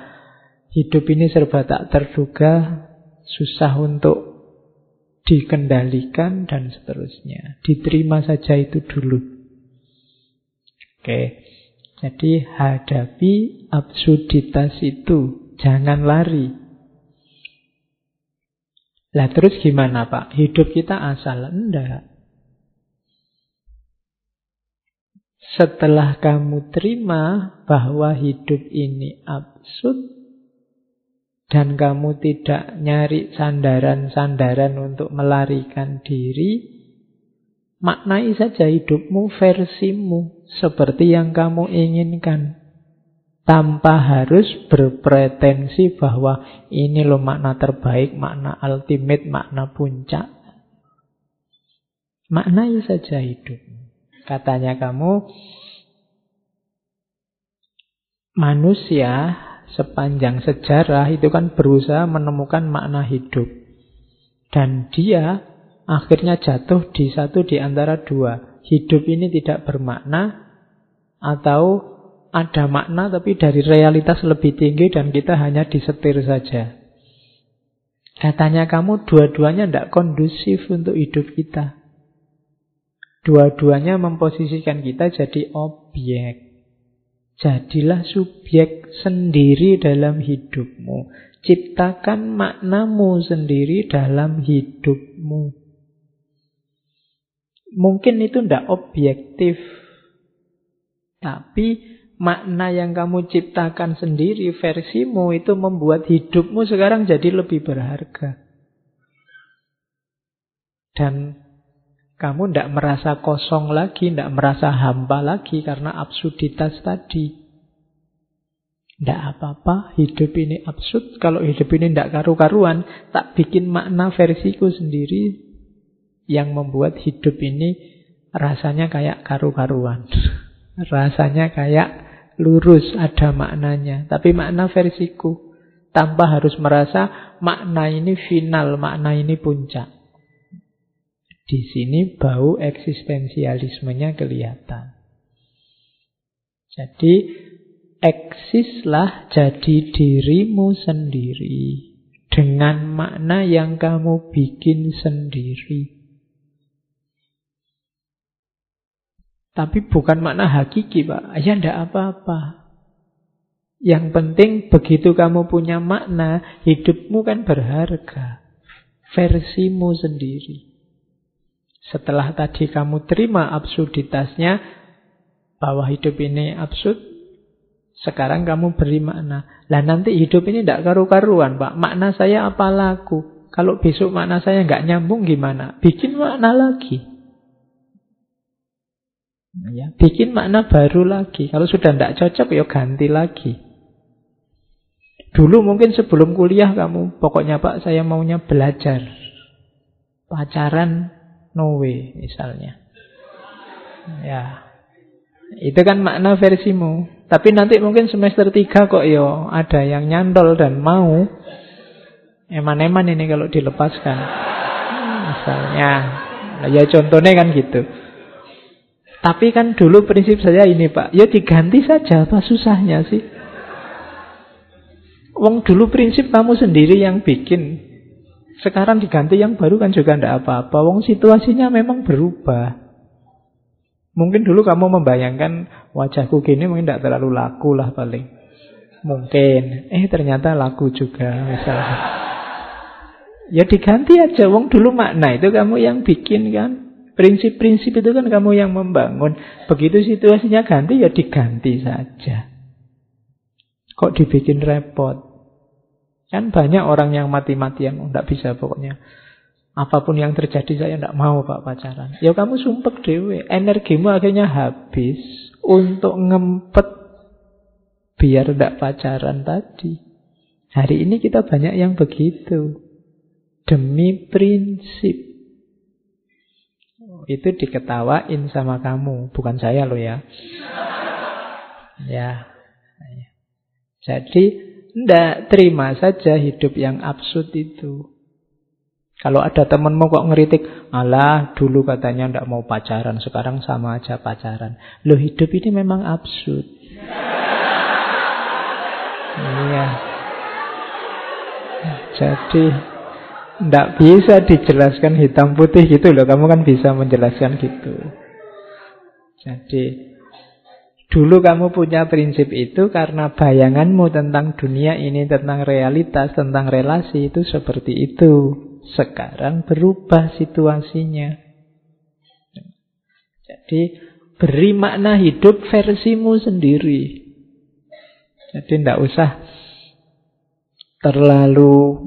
hidup ini serba tak terduga, susah untuk dikendalikan dan seterusnya. Diterima saja itu dulu. Oke, jadi hadapi absurditas itu, jangan lari. Lah terus gimana Pak? Hidup kita asal? Enggak. Setelah kamu terima bahwa hidup ini absurd dan kamu tidak nyari sandaran-sandaran untuk melarikan diri, maknai saja hidupmu versimu seperti yang kamu inginkan tanpa harus berpretensi bahwa ini loh makna terbaik, makna ultimate, makna puncak. Maknai saja hidup. Katanya kamu manusia sepanjang sejarah itu kan berusaha menemukan makna hidup. Dan dia akhirnya jatuh di satu di antara dua. Hidup ini tidak bermakna atau ada makna tapi dari realitas lebih tinggi dan kita hanya disetir saja. Katanya kamu dua-duanya tidak kondusif untuk hidup kita. Dua-duanya memposisikan kita jadi objek. Jadilah subjek sendiri dalam hidupmu. Ciptakan maknamu sendiri dalam hidupmu. Mungkin itu tidak objektif. Tapi makna yang kamu ciptakan sendiri, versimu itu membuat hidupmu sekarang jadi lebih berharga. Dan kamu tidak merasa kosong lagi, tidak merasa hampa lagi karena absurditas tadi. Tidak apa-apa, hidup ini absurd. Kalau hidup ini tidak karu-karuan, tak bikin makna versiku sendiri yang membuat hidup ini rasanya kayak karu-karuan. rasanya kayak lurus, ada maknanya. Tapi makna versiku. Tanpa harus merasa makna ini final, makna ini puncak. Di sini bau eksistensialismenya kelihatan. Jadi eksislah jadi dirimu sendiri dengan makna yang kamu bikin sendiri. Tapi bukan makna hakiki, Pak. Ya ndak apa-apa. Yang penting begitu kamu punya makna, hidupmu kan berharga. Versimu sendiri. Setelah tadi kamu terima absurditasnya, bahwa hidup ini absurd, sekarang kamu beri makna. Lah nanti hidup ini tidak karu-karuan, Pak. Makna saya apa laku? Kalau besok makna saya nggak nyambung gimana? Bikin makna lagi. Ya, bikin makna baru lagi. Kalau sudah tidak cocok, ya ganti lagi. Dulu mungkin sebelum kuliah kamu, pokoknya Pak, saya maunya belajar. Pacaran no way misalnya. Ya. Itu kan makna versimu. Tapi nanti mungkin semester 3 kok yo ada yang nyantol dan mau. Eman-eman ini kalau dilepaskan. Misalnya. Ya contohnya kan gitu. Tapi kan dulu prinsip saya ini Pak. Ya diganti saja apa susahnya sih. Wong dulu prinsip kamu sendiri yang bikin. Sekarang diganti yang baru kan juga tidak apa-apa. Wong situasinya memang berubah. Mungkin dulu kamu membayangkan wajahku gini mungkin tidak terlalu laku lah paling. Mungkin. Eh ternyata laku juga misalnya. Ya diganti aja. Wong dulu makna itu kamu yang bikin kan. Prinsip-prinsip itu kan kamu yang membangun. Begitu situasinya ganti ya diganti saja. Kok dibikin repot? Kan banyak orang yang mati-matian, oh, bisa pokoknya. Apa pun yang terjadi saya tidak mau pak pacaran. Ya kamu sumpek dewe, energimu akhirnya habis untuk ngempet biar tidak pacaran tadi. Hari ini kita banyak yang begitu. Demi prinsip. Itu diketawain sama kamu, bukan saya loh ya. Ya. Jadi tidak, terima saja hidup yang absurd itu. Kalau ada temanmu kok ngeritik, alah dulu katanya tidak mau pacaran, sekarang sama aja pacaran. Loh hidup ini memang absurd. Iya. Jadi tidak bisa dijelaskan hitam putih gitu loh. Kamu kan bisa menjelaskan gitu. Jadi Dulu kamu punya prinsip itu karena bayanganmu tentang dunia ini, tentang realitas, tentang relasi itu seperti itu. Sekarang berubah situasinya. Jadi beri makna hidup versimu sendiri. Jadi tidak usah terlalu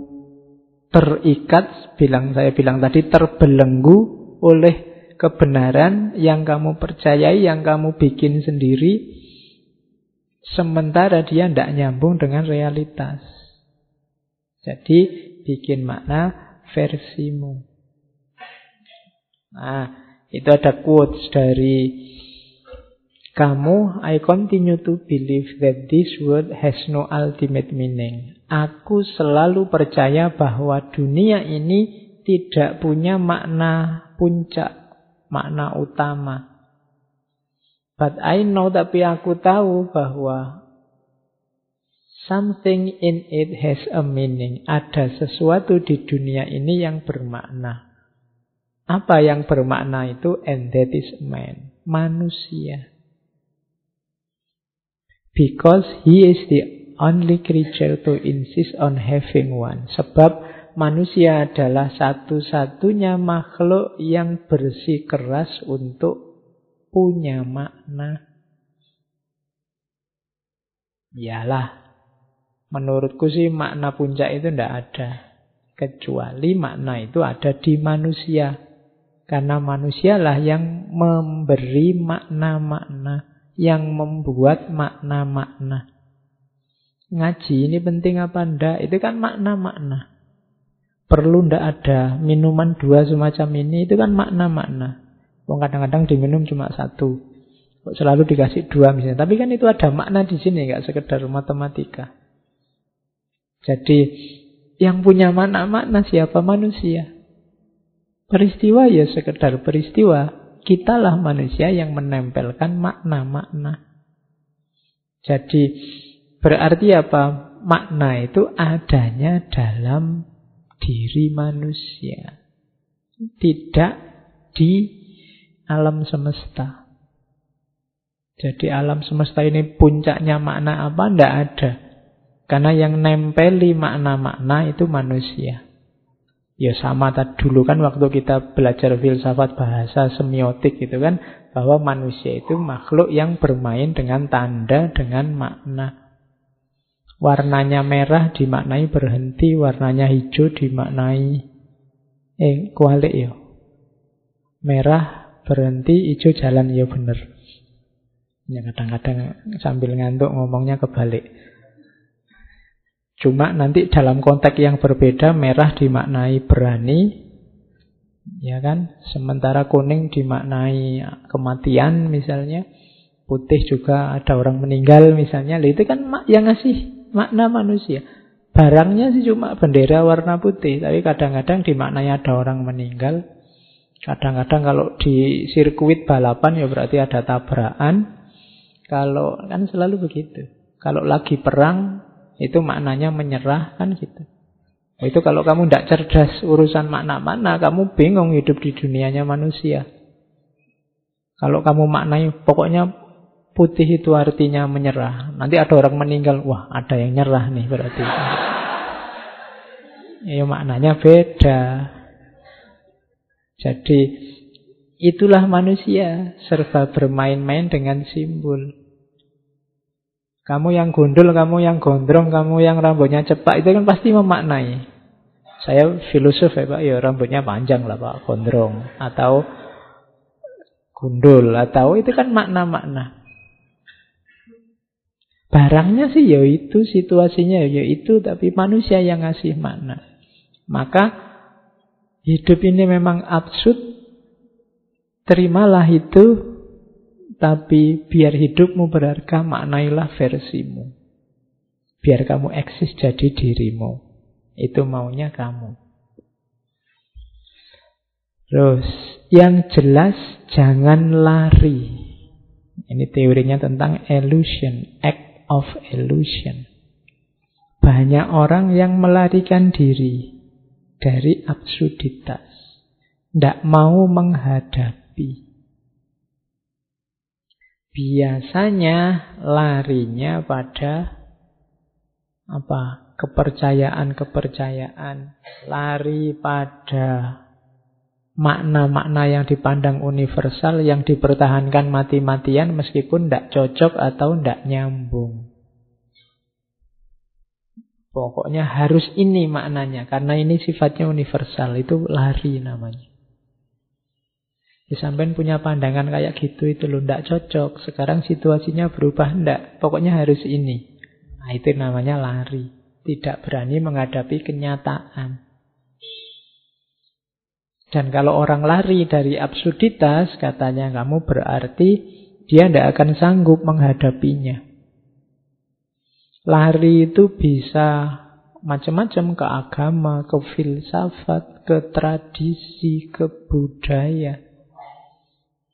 terikat, bilang saya bilang tadi terbelenggu oleh kebenaran yang kamu percayai, yang kamu bikin sendiri, sementara dia tidak nyambung dengan realitas. Jadi bikin makna versimu. Nah, itu ada quotes dari kamu, I continue to believe that this world has no ultimate meaning. Aku selalu percaya bahwa dunia ini tidak punya makna puncak makna utama. But I know tapi aku tahu bahwa something in it has a meaning. Ada sesuatu di dunia ini yang bermakna. Apa yang bermakna itu? And that is man. Manusia. Because he is the only creature to insist on having one. Sebab manusia adalah satu-satunya makhluk yang bersih keras untuk punya makna. Iyalah, menurutku sih makna puncak itu tidak ada. Kecuali makna itu ada di manusia. Karena manusialah yang memberi makna-makna, yang membuat makna-makna. ngaji ini penting apa ndak? Itu kan makna-makna. Perlu ndak ada minuman dua semacam ini, itu kan makna-makna. kadang-kadang diminum cuma satu. Kok selalu dikasih dua misalnya. Tapi kan itu ada makna di sini, nggak sekedar matematika. Jadi yang punya makna-makna siapa manusia? Peristiwa ya sekedar peristiwa. Kitalah manusia yang menempelkan makna-makna. Jadi berarti apa? Makna itu adanya dalam diri manusia. Tidak di alam semesta. Jadi alam semesta ini puncaknya makna apa? Tidak ada. Karena yang nempeli makna-makna itu manusia. Ya sama tadi dulu kan waktu kita belajar filsafat bahasa semiotik gitu kan bahwa manusia itu makhluk yang bermain dengan tanda dengan makna. Warnanya merah dimaknai berhenti, warnanya hijau dimaknai eh kualik ya. Merah berhenti, hijau jalan ya bener. Ya kadang-kadang sambil ngantuk ngomongnya kebalik. Cuma nanti dalam konteks yang berbeda merah dimaknai berani, ya kan? Sementara kuning dimaknai kematian misalnya, putih juga ada orang meninggal misalnya. Itu kan yang ngasih makna manusia. Barangnya sih cuma bendera warna putih, tapi kadang-kadang dimaknai ada orang meninggal. Kadang-kadang kalau di sirkuit balapan ya berarti ada tabrakan. Kalau kan selalu begitu. Kalau lagi perang itu maknanya menyerah kan gitu. Itu kalau kamu tidak cerdas urusan makna-makna, kamu bingung hidup di dunianya manusia. Kalau kamu maknai, pokoknya putih itu artinya menyerah. Nanti ada orang meninggal, wah ada yang nyerah nih berarti. Ya maknanya beda. Jadi itulah manusia serba bermain-main dengan simbol. Kamu yang gundul, kamu yang gondrong, kamu yang rambutnya cepat itu kan pasti memaknai. Saya filosof ya Pak, ya rambutnya panjang lah Pak, gondrong atau gundul atau itu kan makna-makna. Barangnya sih ya itu, situasinya ya itu, tapi manusia yang ngasih makna. Maka hidup ini memang absurd. Terimalah itu tapi biar hidupmu berharga, maknailah versimu. Biar kamu eksis jadi dirimu. Itu maunya kamu. Terus, yang jelas jangan lari. Ini teorinya tentang illusion, act of illusion. Banyak orang yang melarikan diri dari absurditas. Tidak mau menghadapi. Biasanya larinya pada apa? kepercayaan-kepercayaan, lari pada makna-makna yang dipandang universal yang dipertahankan mati-matian meskipun tidak cocok atau tidak nyambung. Pokoknya harus ini maknanya karena ini sifatnya universal itu lari namanya. Ya, sampean punya pandangan kayak gitu itu loh, ndak cocok. Sekarang situasinya berubah ndak. Pokoknya harus ini. Nah, itu namanya lari. Tidak berani menghadapi kenyataan. Dan kalau orang lari dari absurditas, katanya kamu berarti dia tidak akan sanggup menghadapinya. Lari itu bisa macam-macam ke agama, ke filsafat, ke tradisi, ke budaya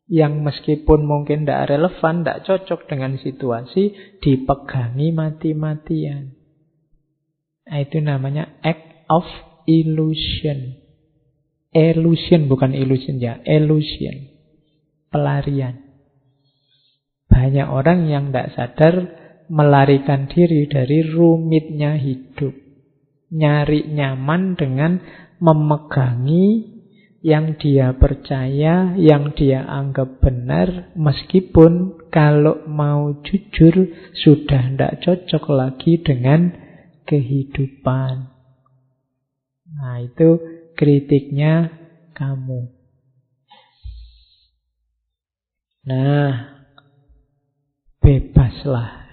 yang meskipun mungkin tidak relevan, tidak cocok dengan situasi, dipegangi mati-matian. Nah, itu namanya act of illusion. Illusion bukan illusion ya, illusion. Pelarian. Banyak orang yang tidak sadar melarikan diri dari rumitnya hidup. Nyari nyaman dengan memegangi yang dia percaya, yang dia anggap benar, meskipun kalau mau jujur sudah tidak cocok lagi dengan kehidupan. Nah, itu kritiknya kamu. Nah, bebaslah.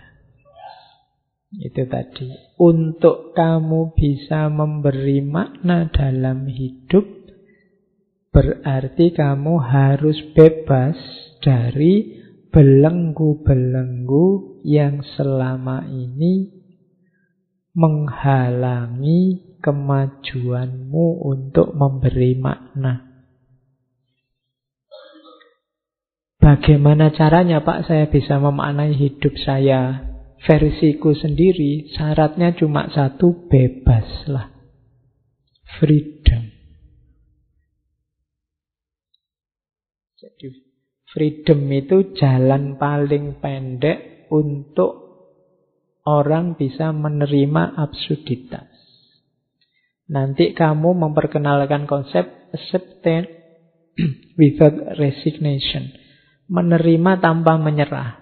Itu tadi. Untuk kamu bisa memberi makna dalam hidup, berarti kamu harus bebas dari belenggu-belenggu yang selama ini menghalangi kemajuanmu untuk memberi makna. Bagaimana caranya Pak? Saya bisa memaknai hidup saya versiku sendiri syaratnya cuma satu bebaslah. Freedom. Jadi freedom itu jalan paling pendek untuk orang bisa menerima absurditas nanti kamu memperkenalkan konsep acceptance without resignation menerima tanpa menyerah.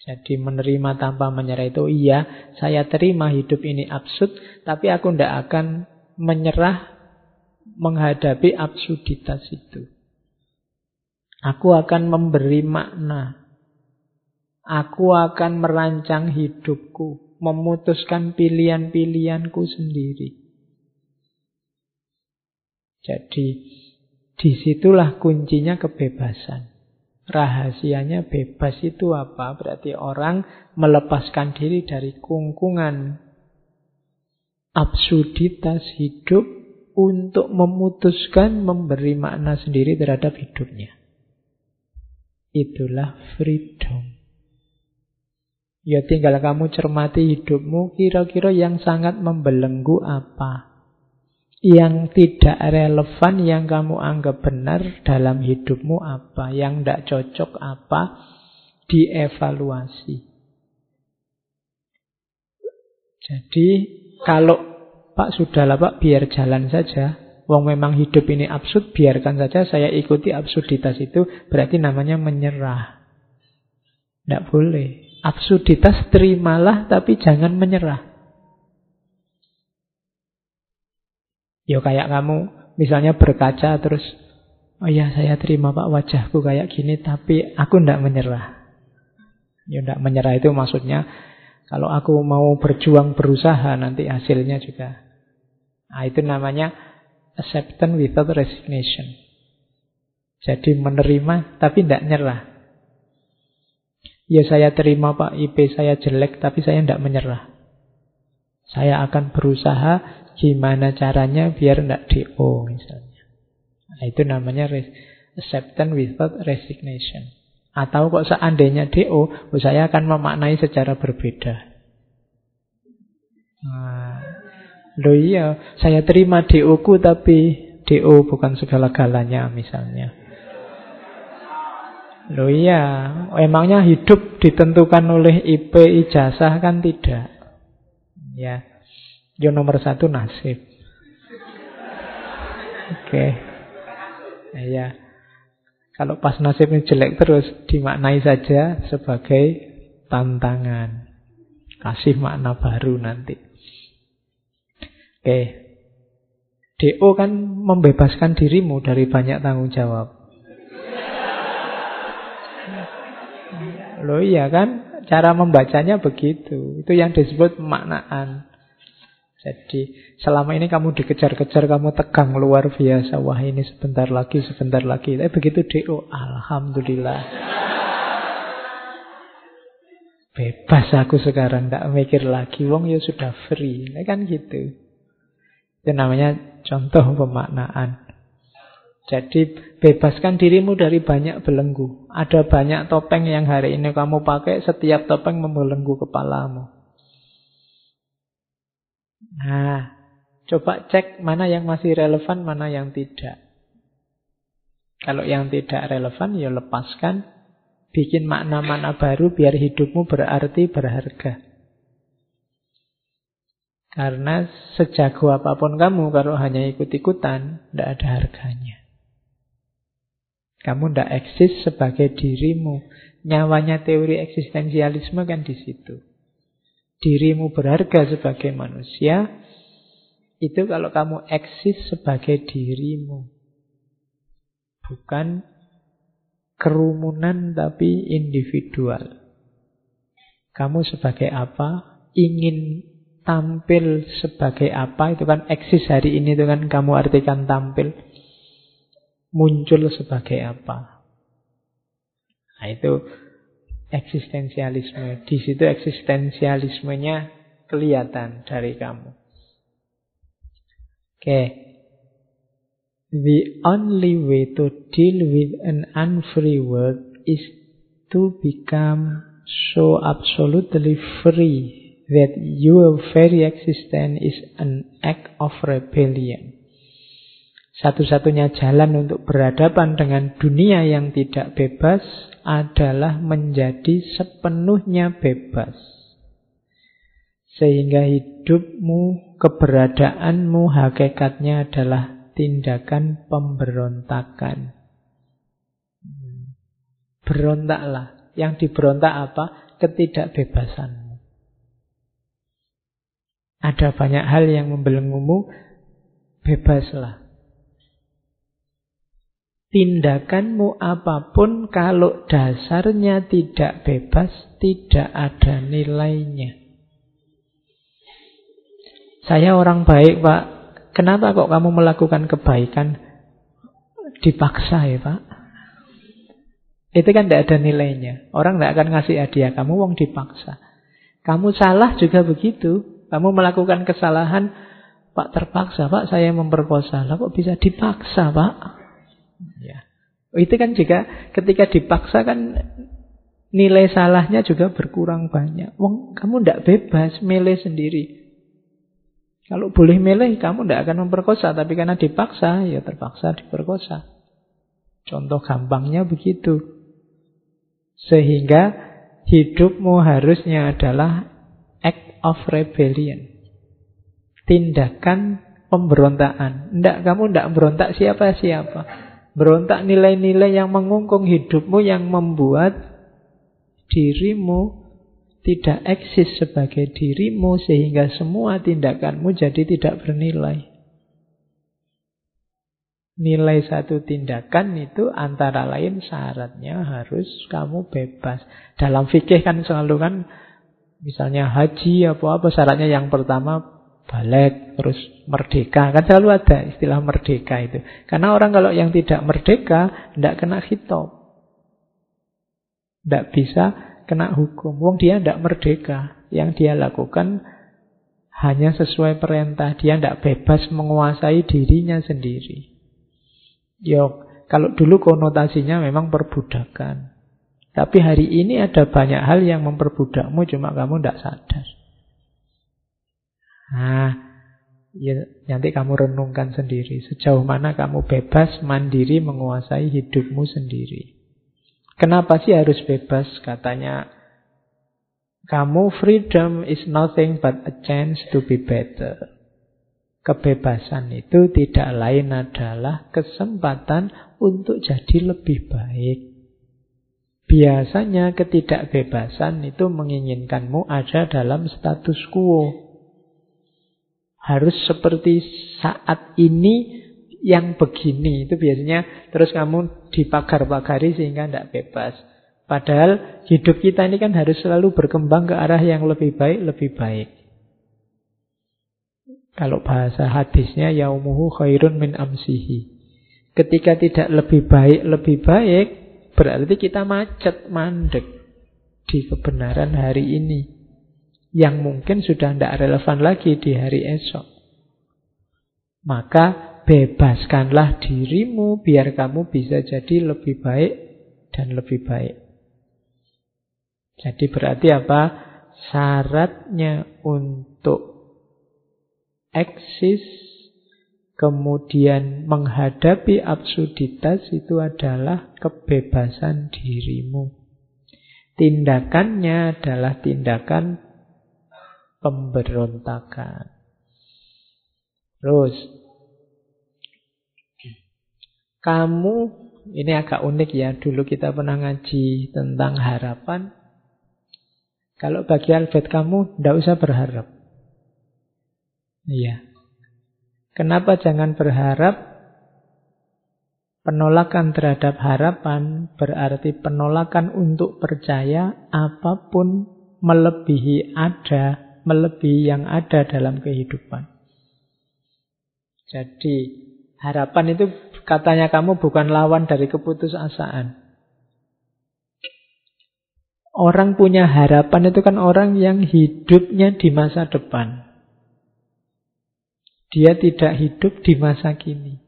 Jadi menerima tanpa menyerah itu iya, saya terima hidup ini absurd, tapi aku tidak akan menyerah menghadapi absurditas itu. Aku akan memberi makna. Aku akan merancang hidupku, memutuskan pilihan-pilihanku sendiri. Jadi Di situlah kuncinya kebebasan. Rahasianya bebas itu apa? Berarti orang melepaskan diri dari kungkungan absurditas hidup untuk memutuskan memberi makna sendiri terhadap hidupnya. Itulah freedom. Ya tinggal kamu cermati hidupmu, kira-kira yang sangat membelenggu apa? yang tidak relevan yang kamu anggap benar dalam hidupmu apa, yang tidak cocok apa, dievaluasi. Jadi kalau Pak sudahlah Pak biar jalan saja, Wong memang hidup ini absurd, biarkan saja saya ikuti absurditas itu, berarti namanya menyerah. Tidak boleh. Absurditas terimalah tapi jangan menyerah. Ya kayak kamu misalnya berkaca terus Oh ya saya terima pak wajahku kayak gini Tapi aku tidak menyerah. Ya tidak menyerah itu maksudnya Kalau aku mau berjuang berusaha Nanti hasilnya juga. Nah itu namanya Acceptance without resignation. Jadi menerima tapi tidak nyerah Ya saya terima pak IP saya jelek Tapi saya tidak menyerah Saya akan berusaha Gimana caranya biar tidak DO misalnya. Nah, itu namanya acceptance without resignation. Atau kok seandainya DO, oh, saya akan memaknai secara berbeda. Nah, lo iya, saya terima DO ku tapi DO bukan segala-galanya misalnya. Lo iya, emangnya hidup ditentukan oleh IP ijazah kan tidak. Ya, yang nomor satu nasib. Oke. Okay. Ya. Kalau pas nasibnya jelek terus dimaknai saja sebagai tantangan. Kasih makna baru nanti. Oke. Okay. DO kan membebaskan dirimu dari banyak tanggung jawab. Loh iya kan? Cara membacanya begitu. Itu yang disebut maknaan. Jadi selama ini kamu dikejar-kejar, kamu tegang luar biasa. Wah ini sebentar lagi, sebentar lagi. Tapi begitu DO, Alhamdulillah. Bebas aku sekarang, tidak mikir lagi. Wong ya sudah free. Ini kan gitu. Itu namanya contoh pemaknaan. Jadi bebaskan dirimu dari banyak belenggu. Ada banyak topeng yang hari ini kamu pakai, setiap topeng membelenggu kepalamu. Nah, coba cek mana yang masih relevan, mana yang tidak. Kalau yang tidak relevan, ya lepaskan. Bikin makna-makna baru biar hidupmu berarti berharga. Karena sejago apa pun kamu, kalau hanya ikut-ikutan, tidak ada harganya. Kamu tidak eksis sebagai dirimu. Nyawanya teori eksistensialisme kan di situ dirimu berharga sebagai manusia, itu kalau kamu eksis sebagai dirimu. Bukan kerumunan tapi individual. Kamu sebagai apa? Ingin tampil sebagai apa? Itu kan eksis hari ini itu kan kamu artikan tampil. Muncul sebagai apa? Nah itu eksistensialisme. Di situ eksistensialismenya kelihatan dari kamu. Oke. Okay. The only way to deal with an unfree world is to become so absolutely free that your very existence is an act of rebellion. Satu-satunya jalan untuk berhadapan dengan dunia yang tidak bebas adalah menjadi sepenuhnya bebas. Sehingga hidupmu, keberadaanmu, hakikatnya adalah tindakan pemberontakan. Berontaklah. Yang diberontak apa? Ketidakbebasanmu. Ada banyak hal yang membelenggumu, bebaslah. Tindakanmu apa pun kalau dasarnya tidak bebas, tidak ada nilainya. Saya orang baik, Pak. Kenapa kok kamu melakukan kebaikan dipaksa ya Pak? Itu kan tidak ada nilainya. Orang tidak akan ngasih hadiah kamu, wong dipaksa. Kamu salah juga begitu. Kamu melakukan kesalahan, Pak terpaksa, Pak saya memperkosa. Lah kok bisa dipaksa, Pak? Itu kan juga ketika dipaksa kan nilai salahnya juga berkurang banyak. Wong kamu tidak bebas, milih sendiri. Kalau boleh milih, kamu tidak akan memperkosa. Tapi karena dipaksa, ya terpaksa diperkosa. Contoh gampangnya begitu. Sehingga hidupmu harusnya adalah act of rebellion. Tindakan pemberontakan. Tidak, kamu tidak berontak siapa-siapa. Berontak nilai-nilai yang mengungkung hidupmu yang membuat dirimu tidak eksis sebagai dirimu sehingga semua tindakanmu jadi tidak bernilai. Nilai satu tindakan itu antara lain syaratnya harus kamu bebas. Dalam fikih kan selalu kan misalnya haji apa-apa syaratnya yang pertama balik terus merdeka kan selalu ada istilah merdeka itu. Karena orang kalau yang tidak merdeka tidak kena hitop. Tidak bisa kena hukum. Wong dia tidak merdeka. Yang dia lakukan hanya sesuai perintah. Dia tidak bebas menguasai dirinya sendiri. Yo, kalau dulu konotasinya memang perbudakan. Tapi hari ini ada banyak hal yang memperbudakmu cuma kamu tidak sadar. Nah, ya, nanti kamu renungkan sendiri. Sejauh mana kamu bebas, mandiri, menguasai hidupmu sendiri. Kenapa sih harus bebas? Katanya, kamu freedom is nothing but a chance to be better. Kebebasan itu tidak lain adalah kesempatan untuk jadi lebih baik. Biasanya ketidakbebasan itu menginginkanmu ada dalam status quo. Harus seperti saat ini yang begini itu biasanya terus kamu dipagar-pagari sehingga tidak bebas. Padahal hidup kita ini kan harus selalu berkembang ke arah yang lebih baik, lebih baik. Kalau bahasa hadisnya yaumuhu khairun min amsihi. Ketika tidak lebih baik, lebih baik, berarti kita macet, mandek di kebenaran hari ini. Yang mungkin sudah tidak relevan lagi di hari esok. Maka bebaskanlah dirimu biar kamu bisa jadi lebih baik dan lebih baik. Jadi berarti apa? Syaratnya untuk eksis kemudian menghadapi absurditas itu adalah kebebasan dirimu. Tindakannya adalah tindakan pemberontakan. Terus kamu, ini agak unik ya, dulu kita pernah ngaji tentang harapan. Kalau bagi Albert kamu, tidak usah berharap. Iya. Kenapa jangan berharap? Penolakan terhadap harapan berarti penolakan untuk percaya apa pun melebihi ada, melebihi yang ada dalam kehidupan. Jadi harapan itu katanya kamu bukan lawan dari keputusasaan. Orang punya harapan itu kan orang yang hidupnya di masa depan. Dia tidak hidup di masa kini.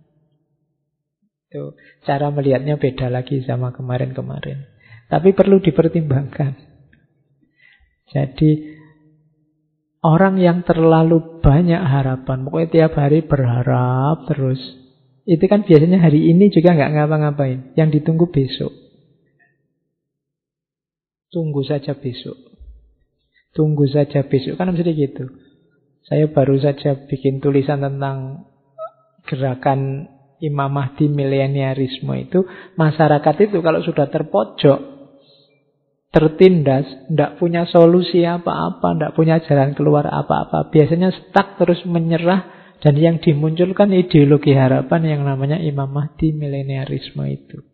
Itu cara melihatnya beda lagi sama kemarin-kemarin. Tapi perlu dipertimbangkan. Jadi orang yang terlalu banyak harapan, pokoknya tiap hari berharap terus. Itu kan biasanya hari ini juga nggak ngapa-ngapain. Yang ditunggu besok. Tunggu saja besok. Tunggu saja besok. Kan mesti gitu. Saya baru saja bikin tulisan tentang gerakan Imam Mahdi mileniarisme itu masyarakat itu kalau sudah terpojok tertindas, tidak punya solusi apa-apa, tidak punya jalan keluar apa-apa, biasanya stuck terus menyerah dan yang dimunculkan ideologi harapan yang namanya Imam Mahdi mileniarisme itu.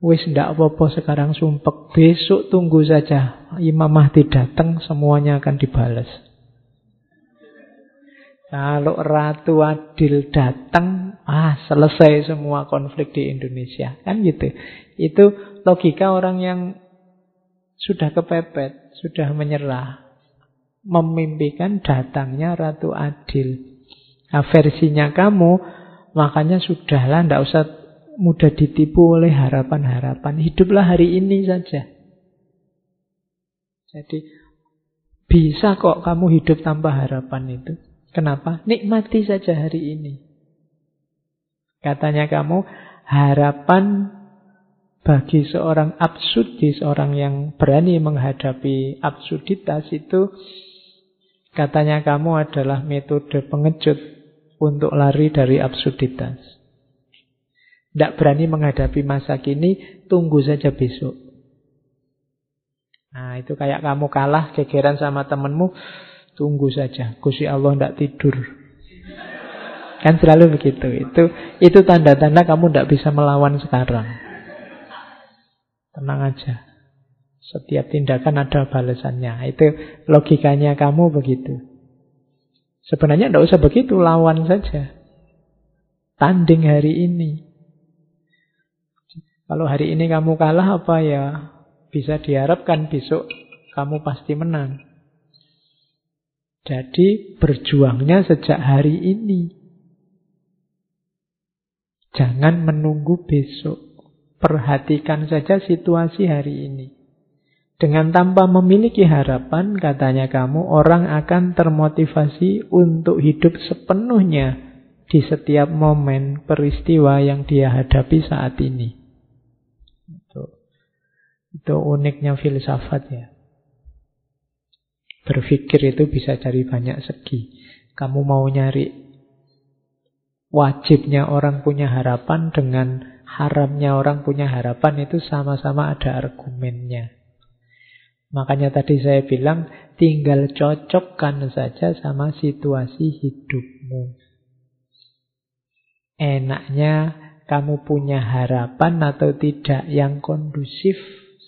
Wis ndak apa-apa sekarang sumpek, besok tunggu saja Imam Mahdi datang semuanya akan dibalas. Kalau Ratu Adil datang, ah selesai semua konflik di Indonesia. Kan gitu. Itu logika orang yang sudah kepepet, sudah menyerah. Memimpikan datangnya Ratu Adil. Nah, versinya kamu, makanya sudahlah, ndak usah mudah ditipu oleh harapan-harapan. Hiduplah hari ini saja. Jadi, bisa kok kamu hidup tanpa harapan itu. Kenapa? Nikmati saja hari ini. Katanya kamu, harapan bagi seorang absurdis, seorang yang berani menghadapi absurditas itu, katanya kamu adalah metode pengejut untuk lari dari absurditas. Tidak berani menghadapi masa kini, tunggu saja besok. Nah, itu kayak kamu kalah, gegeran sama temenmu, Tunggu saja, Gusti Allah tidak tidur. Kan selalu begitu. Itu itu tanda-tanda kamu tidak bisa melawan sekarang. Tenang aja. Setiap tindakan ada balasannya. Itu logikanya kamu begitu. Sebenarnya tidak usah begitu, lawan saja. Tanding hari ini. Kalau hari ini kamu kalah apa ya bisa diharapkan besok kamu pasti menang. Jadi berjuangnya sejak hari ini. Jangan menunggu besok. Perhatikan saja situasi hari ini. Dengan tanpa memiliki harapan, katanya kamu, orang akan termotivasi untuk hidup sepenuhnya di setiap momen peristiwa yang dia hadapi saat ini. Itu, itu uniknya filsafat ya. Berpikir itu bisa dari banyak segi. Kamu mau nyari wajibnya orang punya harapan dengan haramnya orang punya harapan itu sama-sama ada argumennya. Makanya tadi saya bilang tinggal cocokkan saja sama situasi hidupmu. Enaknya kamu punya harapan atau tidak yang kondusif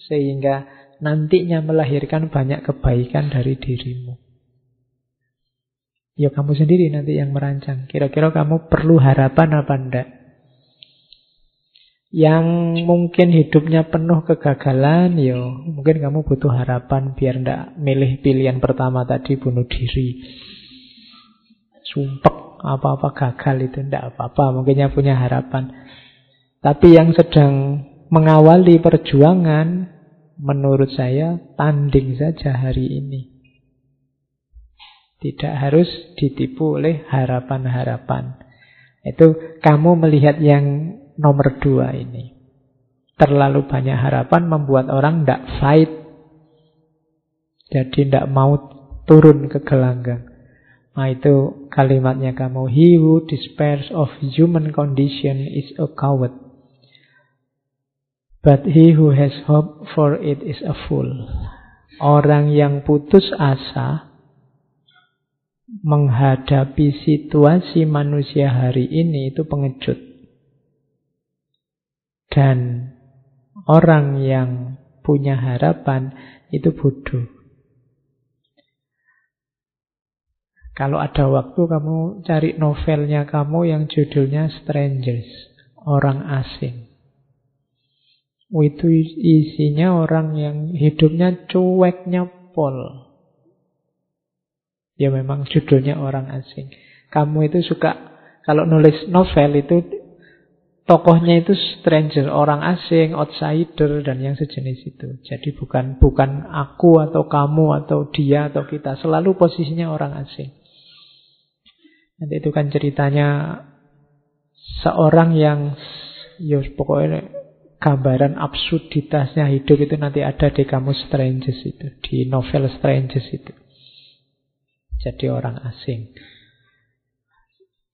sehingga nantinya melahirkan banyak kebaikan dari dirimu. Ya kamu sendiri nanti yang merancang. Kira-kira kamu perlu harapan apa enggak? Yang mungkin hidupnya penuh kegagalan, ya mungkin kamu butuh harapan biar ndak milih pilihan pertama tadi bunuh diri. Sumpek apa-apa gagal itu ndak apa-apa, mungkinnya punya harapan. Tapi yang sedang mengawali perjuangan menurut saya tanding saja hari ini. Tidak harus ditipu oleh harapan-harapan. Itu kamu melihat yang nomor dua ini. Terlalu banyak harapan membuat orang tidak fight. Jadi tidak mau turun ke gelanggang. Nah itu kalimatnya kamu. He who despairs of human condition is a coward. But he who has hope for it is a fool. Orang yang putus asa menghadapi situasi manusia hari ini itu pengejut. Dan orang yang punya harapan itu bodoh. Kalau ada waktu kamu cari novelnya kamu yang judulnya Strangers, orang asing. Oh, itu isinya orang yang hidupnya cueknya pol. Ya memang judulnya orang asing. Kamu itu suka kalau nulis novel itu tokohnya itu stranger, orang asing, outsider dan yang sejenis itu. Jadi bukan bukan aku atau kamu atau dia atau kita, selalu posisinya orang asing. Nanti itu kan ceritanya seorang yang ya pokoknya gambaran absurditasnya hidup itu nanti ada di kamu Strangers itu, di novel Strangers itu. Jadi orang asing.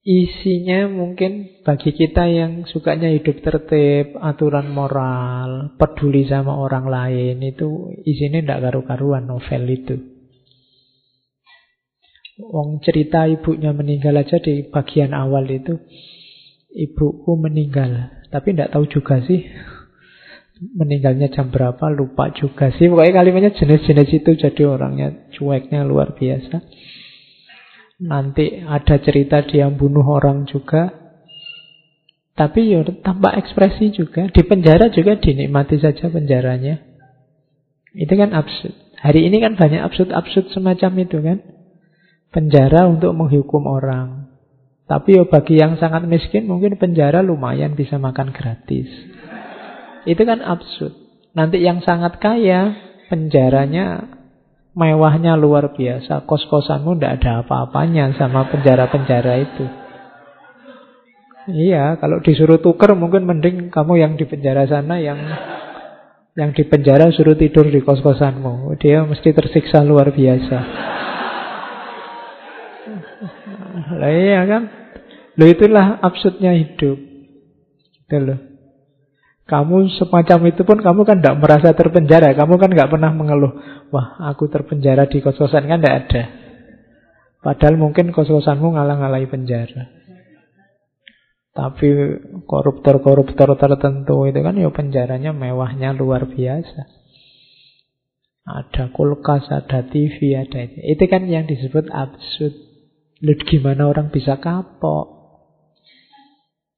Isinya mungkin bagi kita yang sukanya hidup tertib, aturan moral, peduli sama orang lain, itu isinya tidak karu-karuan novel itu. Wong cerita ibunya meninggal aja di bagian awal itu. Ibuku meninggal. Tapi tidak tahu juga sih. Meninggalnya jam berapa, lupa juga sih. Pokoknya kalimatnya jenis-jenis itu jadi orangnya cueknya luar biasa. Nanti ada cerita dia bunuh orang juga. Tapi ya tambah ekspresi juga. Di penjara juga dinikmati saja penjaranya. Itu kan absurd. Hari ini kan banyak absurd-absurd semacam itu kan. Penjara untuk menghukum orang. Tapi ya bagi yang sangat miskin mungkin penjara lumayan bisa makan gratis. Itu kan absurd. Nanti yang sangat kaya penjaranya mewahnya luar biasa. Kos-kosanmu tidak ada apa-apanya sama penjara-penjara itu. Iya, kalau disuruh tuker mungkin mending kamu yang di penjara sana yang yang di penjara suruh tidur di kos-kosanmu. Dia mesti tersiksa luar biasa. Lah iya kan? Lo itulah absurdnya hidup. Gitu loh. Kamu semacam itu pun kamu kan tidak merasa terpenjara. Kamu kan nggak pernah mengeluh. Wah, aku terpenjara di kos-kosan kan tidak ada. Padahal mungkin kos-kosanmu ngalang-ngalai penjara. Tapi koruptor-koruptor tertentu itu kan ya penjaranya mewahnya luar biasa. Ada kulkas, ada TV, ada itu. Itu kan yang disebut absurd. Lihat gimana orang bisa kapok.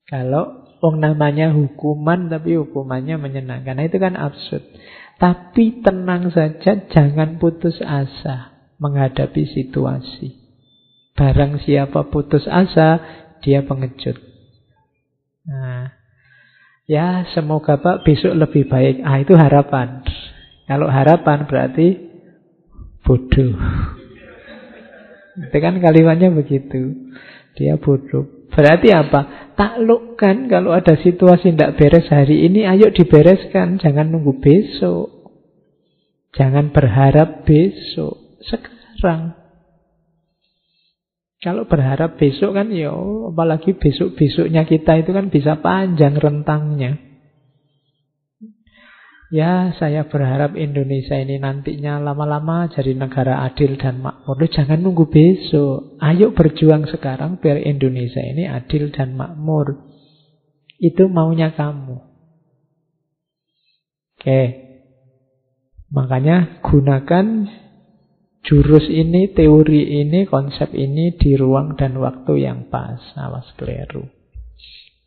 Kalau Wong namanya hukuman tapi hukumannya menyenangkan. Nah, itu kan absurd. Tapi tenang saja, jangan putus asa menghadapi situasi. Barang siapa putus asa, dia pengecut. Nah, ya semoga Pak besok lebih baik. Ah itu harapan. Kalau harapan berarti bodoh. Itu kan kalimatnya begitu. Dia bodoh. Berarti apa? Taklukkan kalau ada situasi tidak beres hari ini, ayo dibereskan. Jangan nunggu besok. Jangan berharap besok. Sekarang. Kalau berharap besok kan ya apalagi besok-besoknya kita itu kan bisa panjang rentangnya. Ya, saya berharap Indonesia ini nantinya lama-lama jadi negara adil dan makmur. Loh, jangan nunggu besok. Ayo berjuang sekarang biar Indonesia ini adil dan makmur. Itu maunya kamu. Oke. Makanya gunakan jurus ini, teori ini, konsep ini di ruang dan waktu yang pas. Awas keliru.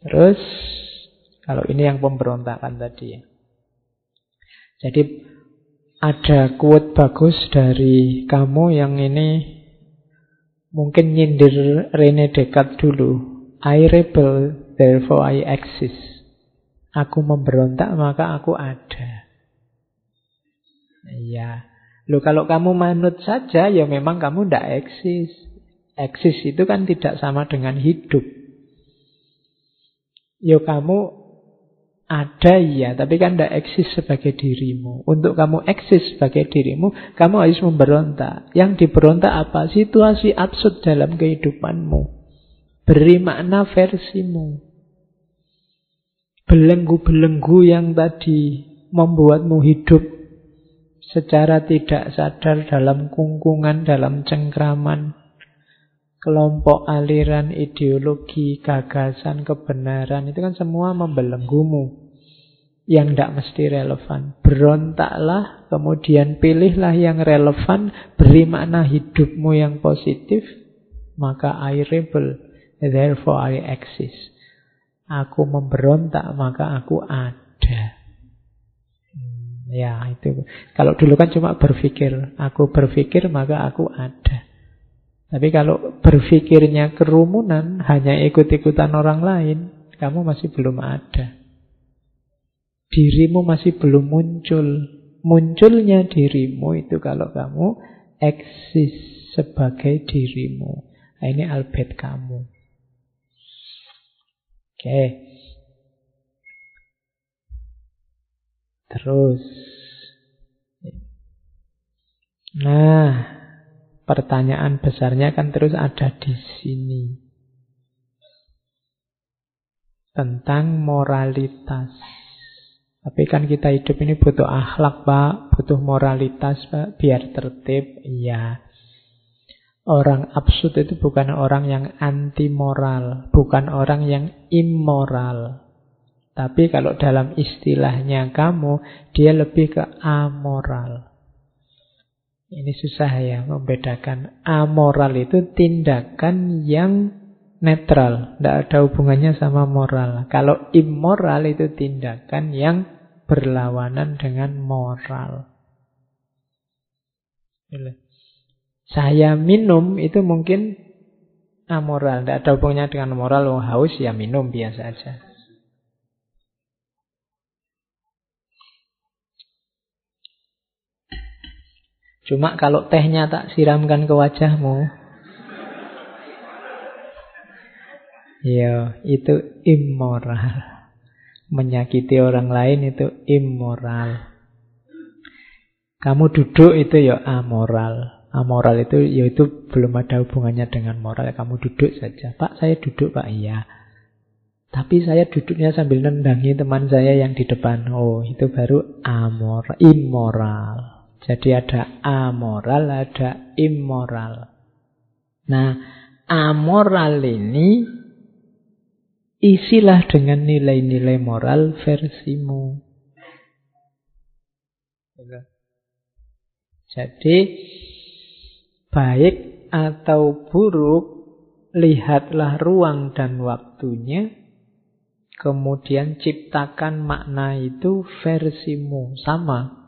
Terus, kalau ini yang pemberontakan tadi ya. Jadi ada quote bagus dari kamu yang ini mungkin nyindir Rene Descartes dulu. I rebel, therefore I exist. Aku memberontak, maka aku ada. Iya. Loh kalau kamu manut saja, ya memang kamu tidak eksis. Eksis itu kan tidak sama dengan hidup. Yo kamu ada ya, tapi kan tidak eksis sebagai dirimu. Untuk kamu eksis sebagai dirimu, kamu harus memberontak. Yang diberontak apa? Situasi absurd dalam kehidupanmu. Beri makna versimu. Belenggu-belenggu yang tadi membuatmu hidup secara tidak sadar dalam kungkungan, dalam cengkraman, kelompok aliran ideologi, gagasan, kebenaran itu kan semua membelenggumu yang tidak mesti relevan. Berontaklah, kemudian pilihlah yang relevan, beri makna hidupmu yang positif, maka I rebel, therefore I exist. Aku memberontak, maka aku ada. Hmm, ya, itu. Kalau dulu kan cuma berpikir, aku berpikir, maka aku ada. Tapi kalau berpikirnya kerumunan, hanya ikut-ikutan orang lain, kamu masih belum ada. Dirimu masih belum muncul. Munculnya dirimu itu kalau kamu eksis sebagai dirimu. Nah, ini albet kamu. Oke. Terus. Nah, pertanyaan besarnya kan terus ada di sini. Tentang moralitas. Tapi kan kita hidup ini butuh akhlak, Pak. Butuh moralitas, Pak. Biar tertib. Iya. Orang absurd itu bukan orang yang anti moral, bukan orang yang immoral. Tapi kalau dalam istilahnya kamu, dia lebih ke amoral. Ini susah ya membedakan. Amoral itu tindakan yang netral, tidak ada hubungannya sama moral. Kalau immoral itu tindakan yang berlawanan dengan moral. Saya minum itu mungkin amoral. Tidak ada hubungannya dengan moral. Oh, haus ya minum biasa aja. Cuma kalau tehnya tak siramkan ke wajahmu, ya itu immoral. Menyakiti orang lain itu immoral. Kamu duduk itu ya amoral. Amoral itu yaitu belum ada hubungannya dengan moral. Kamu duduk saja. Pak, saya duduk, Pak. Iya. Tapi saya duduknya sambil nendangi teman saya yang di depan. Oh, itu baru amoral, immoral. Jadi ada amoral, ada immoral. Nah, amoral ini isilah dengan nilai-nilai moral versimu. Jadi baik atau buruk, lihatlah ruang dan waktunya, kemudian ciptakan makna itu versimu sama.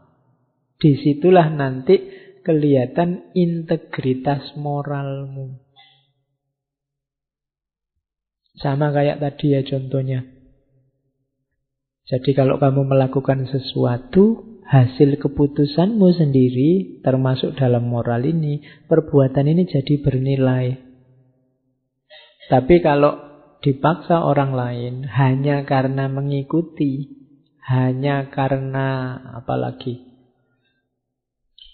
Di situlah nanti kelihatan integritas moralmu. Sama kayak tadi ya contohnya. Jadi kalau kamu melakukan sesuatu, hasil keputusanmu sendiri, termasuk dalam moral ini, perbuatan ini jadi bernilai. Tapi kalau dipaksa orang lain hanya karena mengikuti, hanya karena apalagi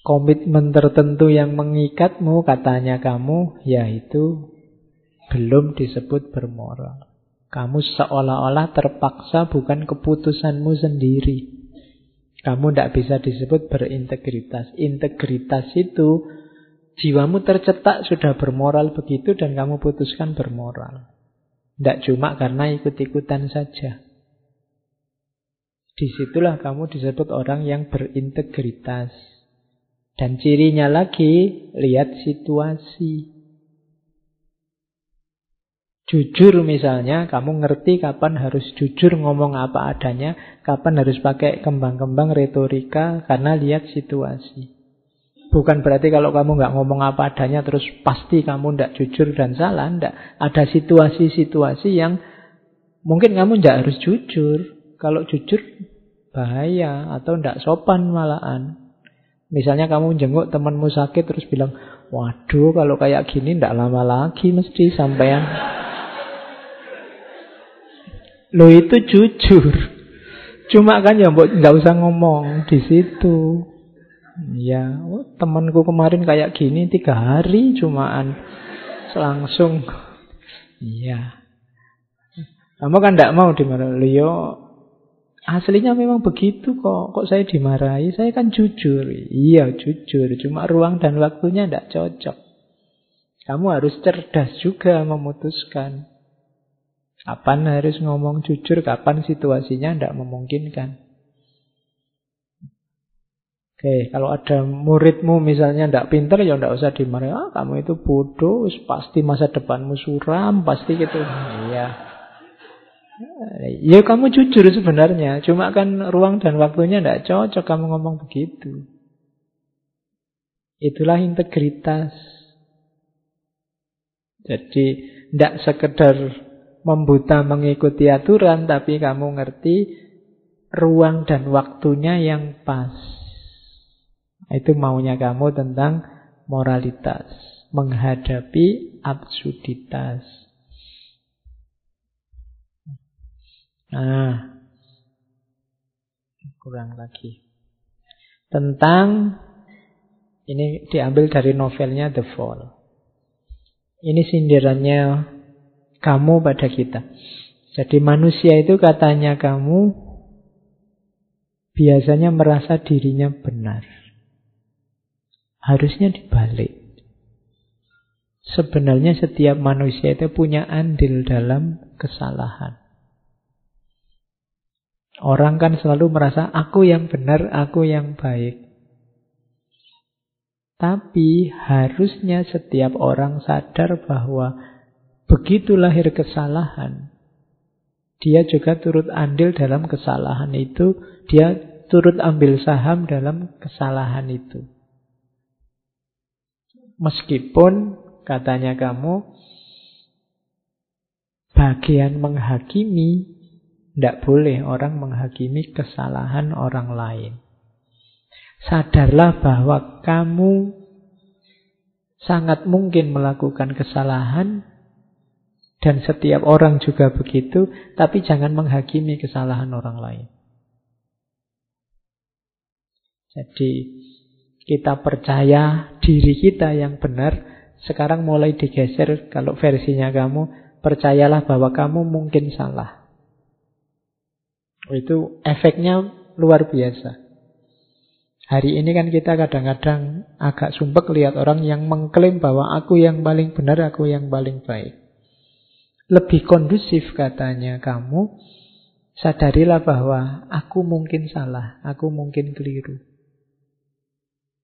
komitmen tertentu yang mengikatmu, katanya kamu, yaitu belum disebut bermoral. Kamu seolah-olah terpaksa bukan keputusanmu sendiri. Kamu tidak bisa disebut berintegritas. Integritas itu jiwamu tercetak sudah bermoral begitu dan kamu putuskan bermoral. Tidak cuma karena ikut-ikutan saja. Di situlah kamu disebut orang yang berintegritas. Dan cirinya lagi, lihat situasi. Jujur misalnya, kamu ngerti kapan harus jujur ngomong apa adanya, kapan harus pakai kembang-kembang retorika, karena lihat situasi. Bukan berarti kalau kamu nggak ngomong apa adanya terus pasti kamu nggak jujur dan salah, nggak. Ada situasi-situasi yang mungkin kamu nggak harus jujur. Kalau jujur bahaya atau nggak sopan malahan. Misalnya kamu jenguk temanmu sakit terus bilang, waduh kalau kayak gini ndak lama lagi mesti sampean Lo itu jujur. Cuma kan ya nggak usah ngomong di situ. Ya, oh, temanku kemarin kayak gini tiga hari cumaan langsung. Iya. Kamu kan tidak mau dimarahi. Leo aslinya memang begitu kok. Kok saya dimarahi? Saya kan jujur. Iya, jujur. Cuma ruang dan waktunya tidak cocok. Kamu harus cerdas juga memutuskan. Kapan harus ngomong jujur, kapan situasinya tidak memungkinkan. Oke, kalau ada muridmu misalnya tidak pinter ya tidak usah dimarahi. Ah, kamu itu bodoh, pasti masa depanmu suram, pasti gitu. Iya. Ya kamu jujur sebenarnya, cuma kan ruang dan waktunya tidak cocok kamu ngomong begitu. Itulah integritas. Jadi tidak sekedar membuta mengikuti aturan, tapi kamu ngerti ruang dan waktunya yang pas. Itu maunya kamu tentang moralitas. Menghadapi absurditas. Nah, kurang lagi. Tentang, ini diambil dari novelnya The Fall. Ini sindirannya kamu pada kita. Jadi manusia itu katanya kamu biasanya merasa dirinya benar. Harusnya dibalik. Sebenarnya setiap manusia itu punya andil dalam kesalahan. Orang kan selalu merasa aku yang benar, aku yang baik. Tapi harusnya setiap orang sadar bahwa begitu lahir kesalahan, dia juga turut andil dalam kesalahan itu, dia turut ambil saham dalam kesalahan itu. Meskipun katanya kamu bagian menghakimi, tidak boleh orang menghakimi kesalahan orang lain. Sadarlah bahwa kamu sangat mungkin melakukan kesalahan dan setiap orang juga begitu, tapi jangan menghakimi kesalahan orang lain. Jadi kita percaya diri kita yang benar, sekarang mulai digeser kalau versinya kamu, percayalah bahwa kamu mungkin salah. Itu efeknya luar biasa. Hari ini kan kita kadang-kadang agak sumpek lihat orang yang mengklaim bahwa aku yang paling benar, aku yang paling baik. Lebih kondusif katanya kamu, sadarilah bahwa aku mungkin salah, aku mungkin keliru.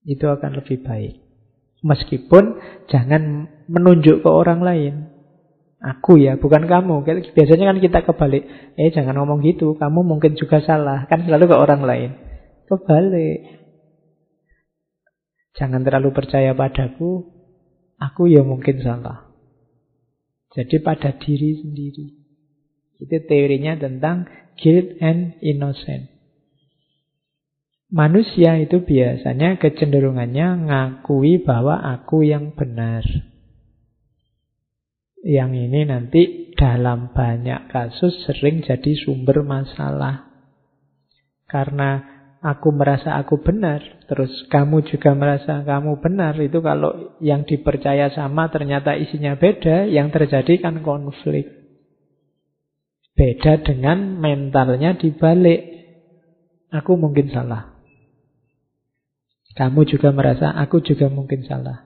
Itu akan lebih baik. Meskipun jangan menunjuk ke orang lain. Aku ya, bukan kamu. Biasanya kan kita kebalik. Eh, jangan ngomong gitu. Kamu mungkin juga salah. Kan selalu ke orang lain. Kebalik. Jangan terlalu percaya padaku. Aku ya mungkin salah. Jadi pada diri sendiri. Itu teorinya tentang guilt and innocence. Manusia itu biasanya kecenderungannya ngakui bahwa aku yang benar. Yang ini nanti dalam banyak kasus sering jadi sumber masalah. Karena aku merasa aku benar, terus kamu juga merasa kamu benar, itu kalau yang dipercaya sama ternyata isinya beda, yang terjadi kan konflik. Beda dengan mentalnya dibalik. Aku mungkin salah. Kamu juga merasa aku juga mungkin salah.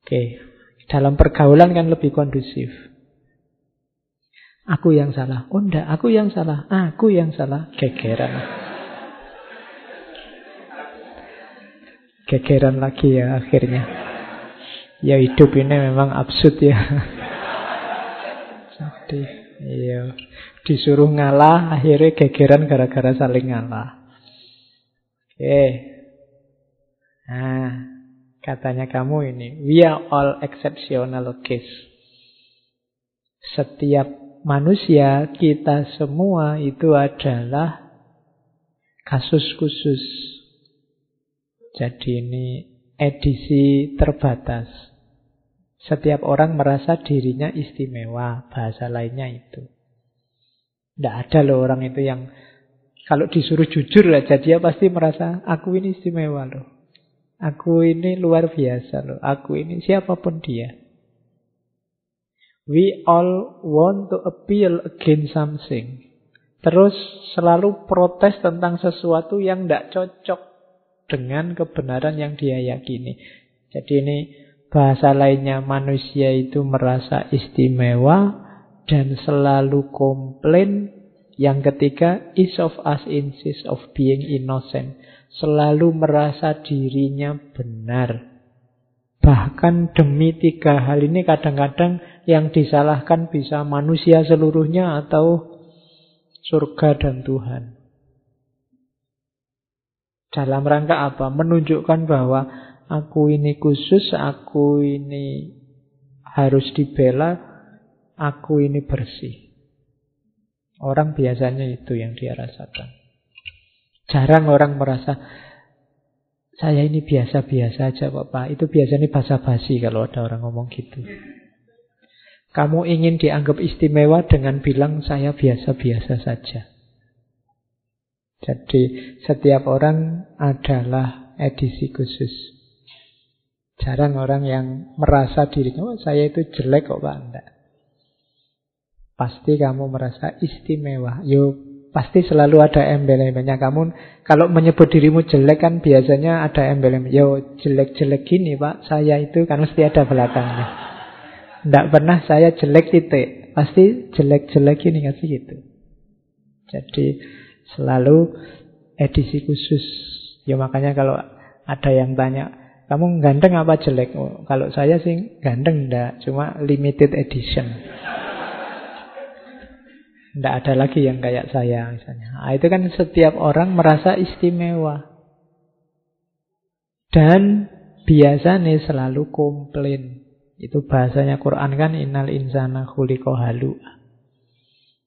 Oke, dalam pergaulan kan lebih kondusif. Aku yang salah. Oh enggak, aku yang salah. Aku yang salah. Gegeran. Gegeran lagi ya akhirnya. Ya hidup ini memang absurd ya. Jadi, iya. Disuruh ngalah, akhirnya gegeran gara-gara saling ngalah. Oke, Nah, katanya kamu ini, we are all exceptional case. Setiap manusia, kita semua itu adalah kasus khusus. Jadi ini edisi terbatas. Setiap orang merasa dirinya istimewa, bahasa lainnya itu. Tidak ada loh orang itu yang kalau disuruh jujur aja dia pasti merasa aku ini istimewa loh. Aku ini luar biasa loh. Aku ini siapa pun dia. We all want to appeal against something. Terus selalu protes tentang sesuatu yang tidak cocok dengan kebenaran yang dia yakini. Jadi ini bahasa lainnya manusia itu merasa istimewa dan selalu komplain Yang ketiga, each of us insists of being innocent. Selalu merasa dirinya benar. Bahkan demi tiga hal ini kadang-kadang yang disalahkan bisa manusia seluruhnya atau surga dan Tuhan. Dalam rangka apa? Menunjukkan bahwa aku ini khusus, aku ini harus dibela, aku ini bersih. Orang biasanya itu yang dia rasakan. Jarang orang merasa saya ini biasa-biasa aja Bapak. Itu biasanya basa-basi kalau ada orang ngomong gitu. Kamu ingin dianggap istimewa dengan bilang saya biasa-biasa saja. Jadi setiap orang adalah edisi khusus. Jarang orang yang merasa dirinya, oh, saya itu jelek kok Pak. Enggak. Pasti kamu merasa istimewa. Yo, pasti selalu ada embel-embelnya. Kamu kalau menyebut dirimu jelek kan biasanya ada embel-embel. Yo, jelek-jelek gini Pak, saya itu kan mesti ada belakangnya. Tidak pernah saya jelek titik. Pasti jelek-jelek ini kasih gitu. Jadi selalu edisi khusus. Ya makanya kalau ada yang tanya, kamu ganteng apa jelek? Oh, kalau saya sih ganteng enggak, cuma limited edition. Tidak ada lagi yang kayak saya misalnya. Nah, itu kan setiap orang merasa istimewa. Dan biasanya selalu komplain. Itu bahasanya Quran kan innal insana khuliqa halu.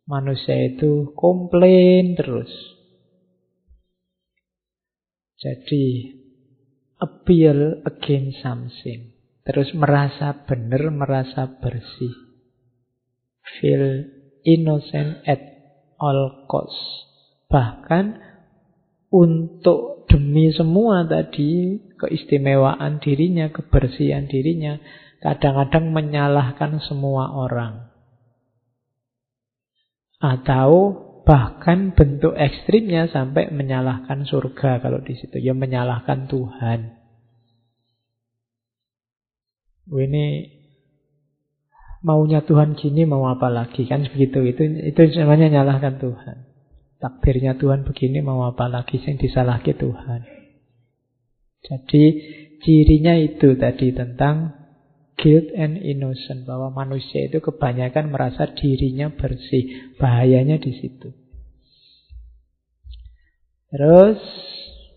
Manusia itu komplain terus. Jadi appeal against something. Terus merasa benar, merasa bersih. Feel innocent at all cost. Bahkan untuk demi semua tadi keistimewaan dirinya, kebersihan dirinya, kadang-kadang menyalahkan semua orang. Atau bahkan bentuk ekstrimnya sampai menyalahkan surga kalau di situ ya menyalahkan Tuhan. Ini maunya Tuhan gini mau apa lagi? Kan begitu. Itu itu namanya nyalahkan Tuhan. Takdirnya Tuhan begini mau apa lagi? Yang disalahkan Tuhan. Jadi cirinya itu tadi tentang guilt and innocent bahwa manusia itu kebanyakan merasa dirinya bersih bahayanya di situ. Terus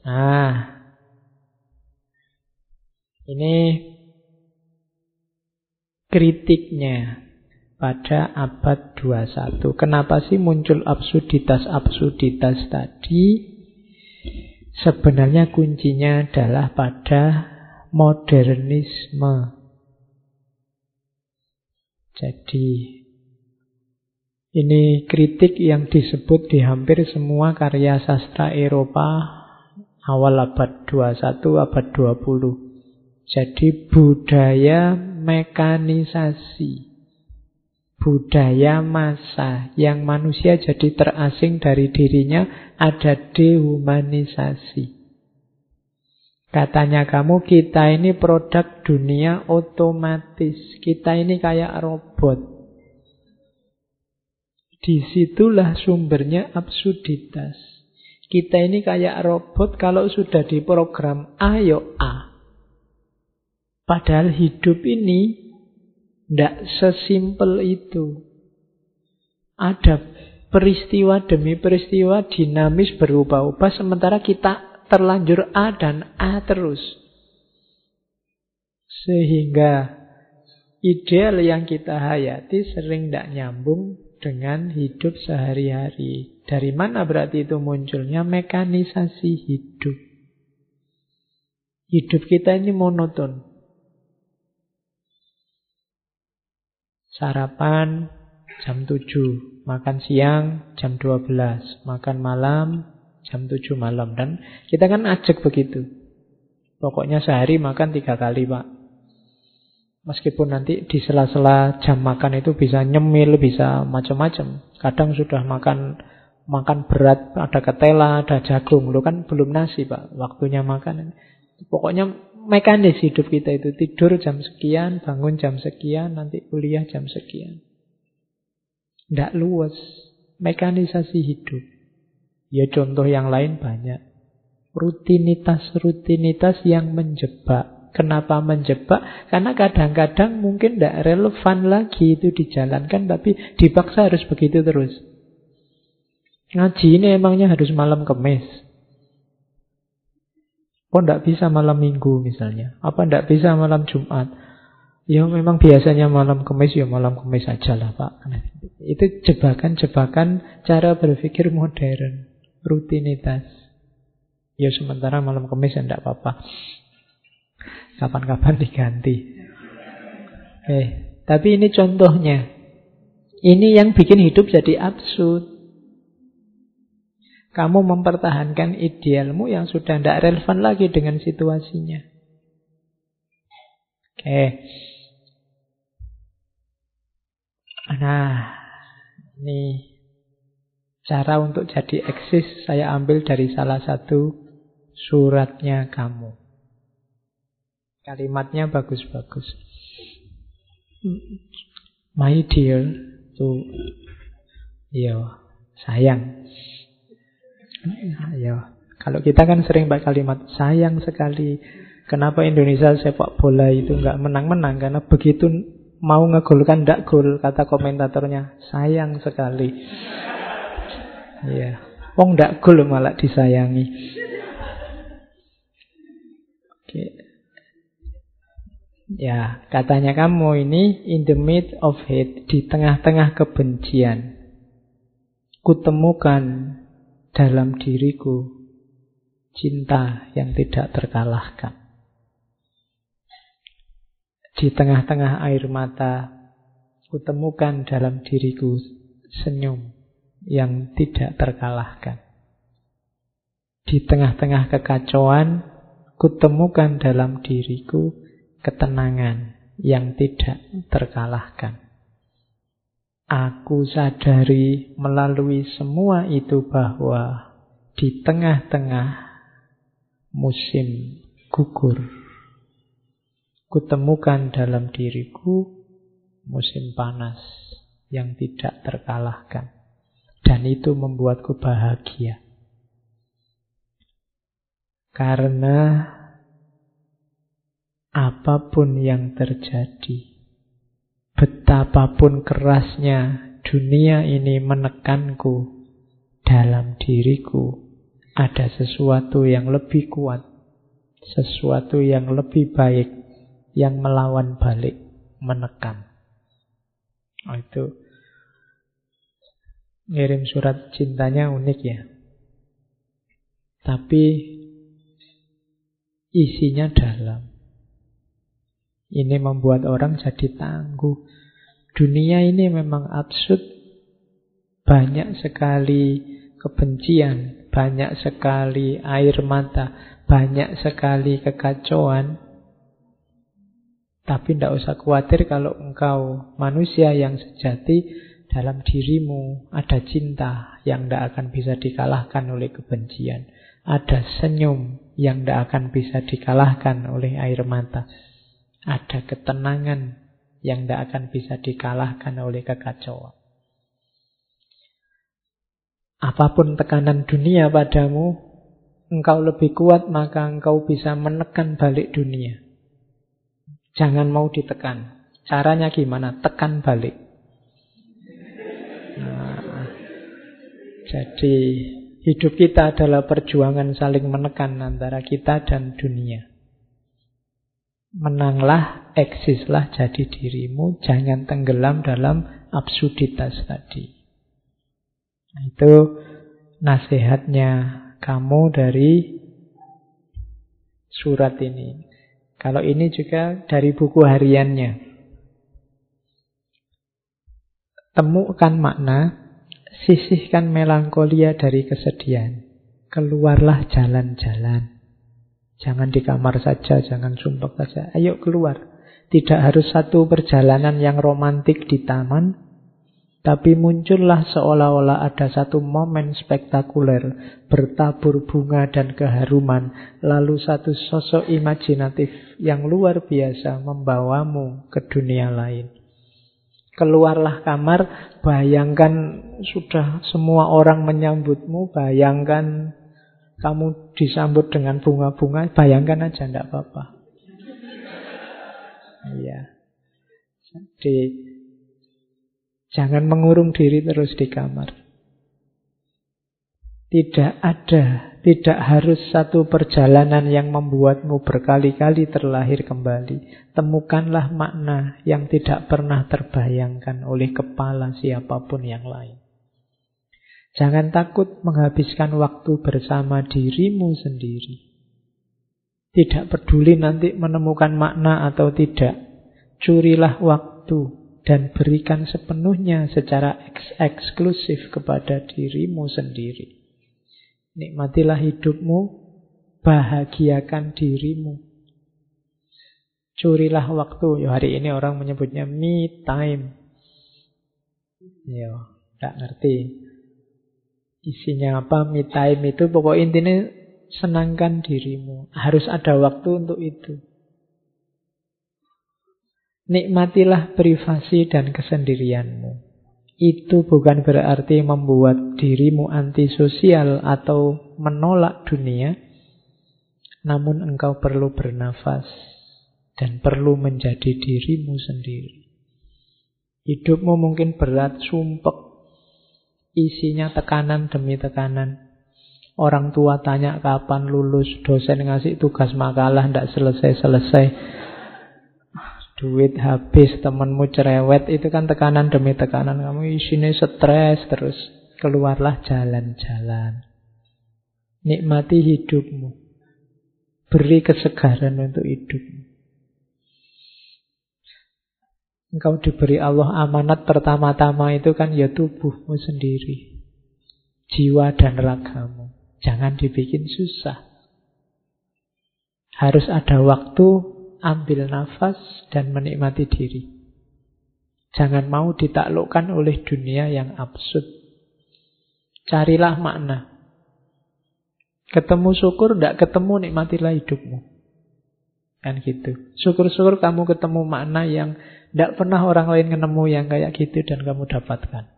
nah ini kritiknya pada abad 21. Kenapa sih muncul absurditas-absurditas tadi? Sebenarnya kuncinya adalah pada modernisme. Jadi ini kritik yang disebut di hampir semua karya sastra Eropa awal abad 21, abad 20. Jadi budaya mekanisasi budaya masa yang manusia jadi terasing dari dirinya ada dehumanisasi. Katanya kamu kita ini produk dunia otomatis. Kita ini kayak robot. Di situlah sumbernya absurditas. Kita ini kayak robot kalau sudah diprogram A, yo A. Padahal hidup ini tidak sesimpel itu. Ada peristiwa demi peristiwa dinamis berubah-ubah sementara kita terlanjur A dan A terus. Sehingga ideal yang kita hayati sering tidak nyambung dengan hidup sehari-hari. Dari mana berarti itu munculnya mekanisasi hidup. Hidup kita ini monoton. Sarapan jam 7, makan siang jam 12, makan malam jam 7 malam. Dan kita kan ajak begitu. Pokoknya sehari makan tiga kali, Pak. Meskipun nanti di sela-sela jam makan itu bisa nyemil, bisa macam-macam. Kadang sudah makan makan berat, ada ketela, ada jagung. Lu kan belum nasi, Pak. Waktunya makan. Pokoknya mekanis hidup kita itu tidur jam sekian, bangun jam sekian, nanti kuliah jam sekian. Tidak luas. Mekanisasi hidup. Ya contoh yang lain banyak. Rutinitas-rutinitas yang menjebak. Kenapa menjebak? Karena kadang-kadang mungkin tidak relevan lagi itu dijalankan, tapi dipaksa harus begitu terus. Ngaji ini emangnya harus malam kemis. Oh, tidak bisa malam minggu misalnya. Apa tidak bisa malam Jumat? Ya memang biasanya malam kemis, ya malam kemis aja lah Pak. Itu jebakan-jebakan cara berpikir modern. Rutinitas. Ya sementara malam kemis ya tidak apa-apa. Kapan-kapan diganti. Oke, tapi ini contohnya. Ini yang bikin hidup jadi absurd. Kamu mempertahankan idealmu yang sudah tidak relevan lagi dengan situasinya. Oke. Nah, ini cara untuk jadi eksis saya ambil dari salah satu suratnya kamu. Kalimatnya bagus-bagus. My dear, tuh, yo, sayang. Ya, kalau kita kan sering pakai kalimat sayang sekali. Kenapa Indonesia sepak bola itu nggak menang-menang? Karena begitu mau ngegolkan ndak gol, kata komentatornya sayang sekali. Iya, wong ndak gol malah disayangi. Oke. Ya, katanya kamu ini in the mid of hate, di tengah-tengah kebencian. Kutemukan dalam diriku cinta yang tidak terkalahkan. Di tengah-tengah air mata, kutemukan dalam diriku senyum yang tidak terkalahkan. Di tengah-tengah kekacauan, kutemukan dalam diriku ketenangan yang tidak terkalahkan. Aku sadari melalui semua itu bahwa di tengah-tengah musim gugur, kutemukan dalam diriku musim panas yang tidak terkalahkan. Dan itu membuatku bahagia. Karena apa pun yang terjadi, Betapapun kerasnya dunia ini menekanku dalam diriku ada sesuatu yang lebih kuat, sesuatu yang lebih baik yang melawan balik, menekan. Oh, itu ngirim surat cintanya unik ya. Tapi isinya dalam. Ini membuat orang jadi tangguh. Dunia ini memang absurd. Banyak sekali kebencian, banyak sekali air mata, banyak sekali kekacauan. Tapi tidak usah khawatir kalau engkau manusia yang sejati dalam dirimu ada cinta yang tidak akan bisa dikalahkan oleh kebencian. Ada senyum yang tidak akan bisa dikalahkan oleh air mata. Ada ketenangan yang tidak akan bisa dikalahkan oleh kekacauan. Apa pun tekanan dunia padamu, engkau lebih kuat maka engkau bisa menekan balik dunia. Jangan mau ditekan. Caranya gimana? Tekan balik. Nah, jadi hidup kita adalah perjuangan saling menekan antara kita dan dunia. Menanglah, eksislah jadi dirimu, jangan tenggelam dalam absurditas tadi. Nah, itu nasihatnya kamu dari surat ini. Kalau ini juga dari buku hariannya. Temukan makna, sisihkan melankolia dari kesedihan. Keluarlah jalan-jalan. Jangan di kamar saja, jangan sumpah saja. Ayo keluar. Tidak harus satu perjalanan yang romantik di taman, tapi muncullah seolah-olah ada satu momen spektakuler, bertabur bunga dan keharuman, lalu satu sosok imajinatif yang luar biasa membawamu ke dunia lain. Keluarlah kamar, bayangkan sudah semua orang menyambutmu, bayangkan kamu disambut dengan bunga-bunga, bayangkan aja tidak apa-apa. Iya. Jadi jangan mengurung diri terus di kamar. Tidak ada, tidak harus satu perjalanan yang membuatmu berkali-kali terlahir kembali. Temukanlah makna yang tidak pernah terbayangkan oleh kepala siapa pun yang lain. Jangan takut menghabiskan waktu bersama dirimu sendiri. Tidak peduli nanti menemukan makna atau tidak. Curilah waktu dan berikan sepenuhnya secara eks eksklusif kepada dirimu sendiri. Nikmatilah hidupmu, bahagiakan dirimu. Curilah waktu. Ya, hari ini orang menyebutnya me time. Ya, tak ngerti. Isinya apa me time itu pokok intinya senangkan dirimu. Harus ada waktu untuk itu. Nikmatilah privasi dan kesendirianmu. Itu bukan berarti membuat dirimu antisosial atau menolak dunia. Namun engkau perlu bernafas dan perlu menjadi dirimu sendiri. Hidupmu mungkin berat, sumpek. Isinya tekanan demi tekanan. Orang tua tanya kapan lulus, dosen ngasih tugas makalah, tidak selesai-selesai. Duit habis, temenmu cerewet, itu kan tekanan demi tekanan. Kamu isinya stres terus. Keluarlah jalan-jalan. Nikmati hidupmu. Beri kesegaran untuk hidupmu. Engkau diberi Allah amanat pertama-tama itu kan ya tubuhmu sendiri. Jiwa dan ragamu. Jangan dibikin susah. Harus ada waktu ambil nafas dan menikmati diri. Jangan mau ditaklukkan oleh dunia yang absurd. Carilah makna. Ketemu syukur, tidak ketemu nikmatilah hidupmu. Kan gitu. Syukur-syukur kamu ketemu makna yang tidak pernah orang lain ketemu yang kayak gitu dan kamu dapatkan.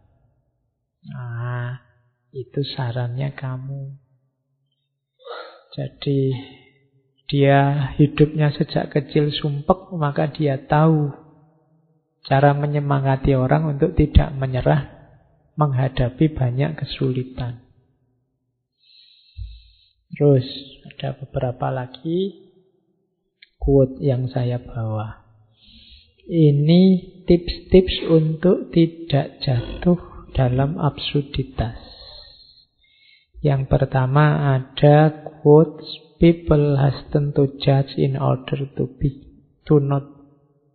Nah, itu sarannya kamu. Jadi dia hidupnya sejak kecil sumpek, maka dia tahu cara menyemangati orang untuk tidak menyerah menghadapi banyak kesulitan. Terus ada beberapa lagi quote yang saya bawa. Ini tips-tips untuk tidak jatuh dalam absurditas. Yang pertama ada quote people has to judge in order to be to not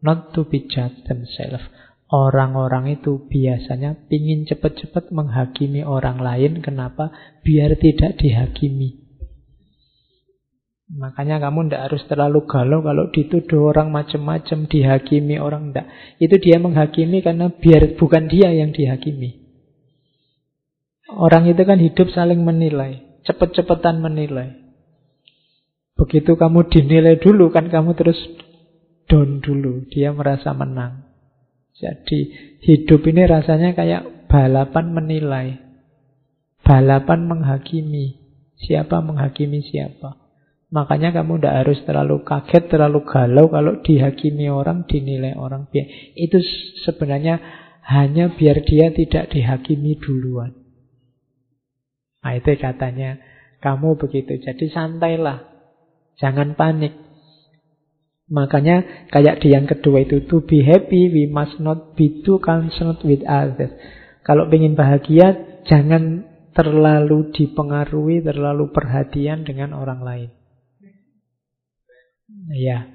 not to be judged themselves. Orang-orang itu biasanya ingin cepat-cepat menghakimi orang lain. Kenapa? Biar tidak dihakimi. Makanya kamu tidak harus terlalu galau kalau dituduh orang macam-macam, dihakimi orang tidak. Itu dia menghakimi karena biar bukan dia yang dihakimi. Orang itu kan hidup saling menilai, cepat-cepatan menilai. Begitu kamu dinilai dulu kan kamu terus down dulu. Dia merasa menang. Jadi hidup ini rasanya kayak balapan menilai. Balapan menghakimi. Siapa menghakimi siapa. Makanya kamu tidak harus terlalu kaget, terlalu galau kalau dihakimi orang, dinilai orang. Itu sebenarnya hanya biar dia tidak dihakimi duluan. Nah itu katanya kamu begitu. Jadi santailah. Jangan panik. Makanya kayak di yang kedua itu to be happy we must not be too concerned with others. Kalau ingin bahagia jangan terlalu dipengaruhi, terlalu perhatian dengan orang lain. Ya,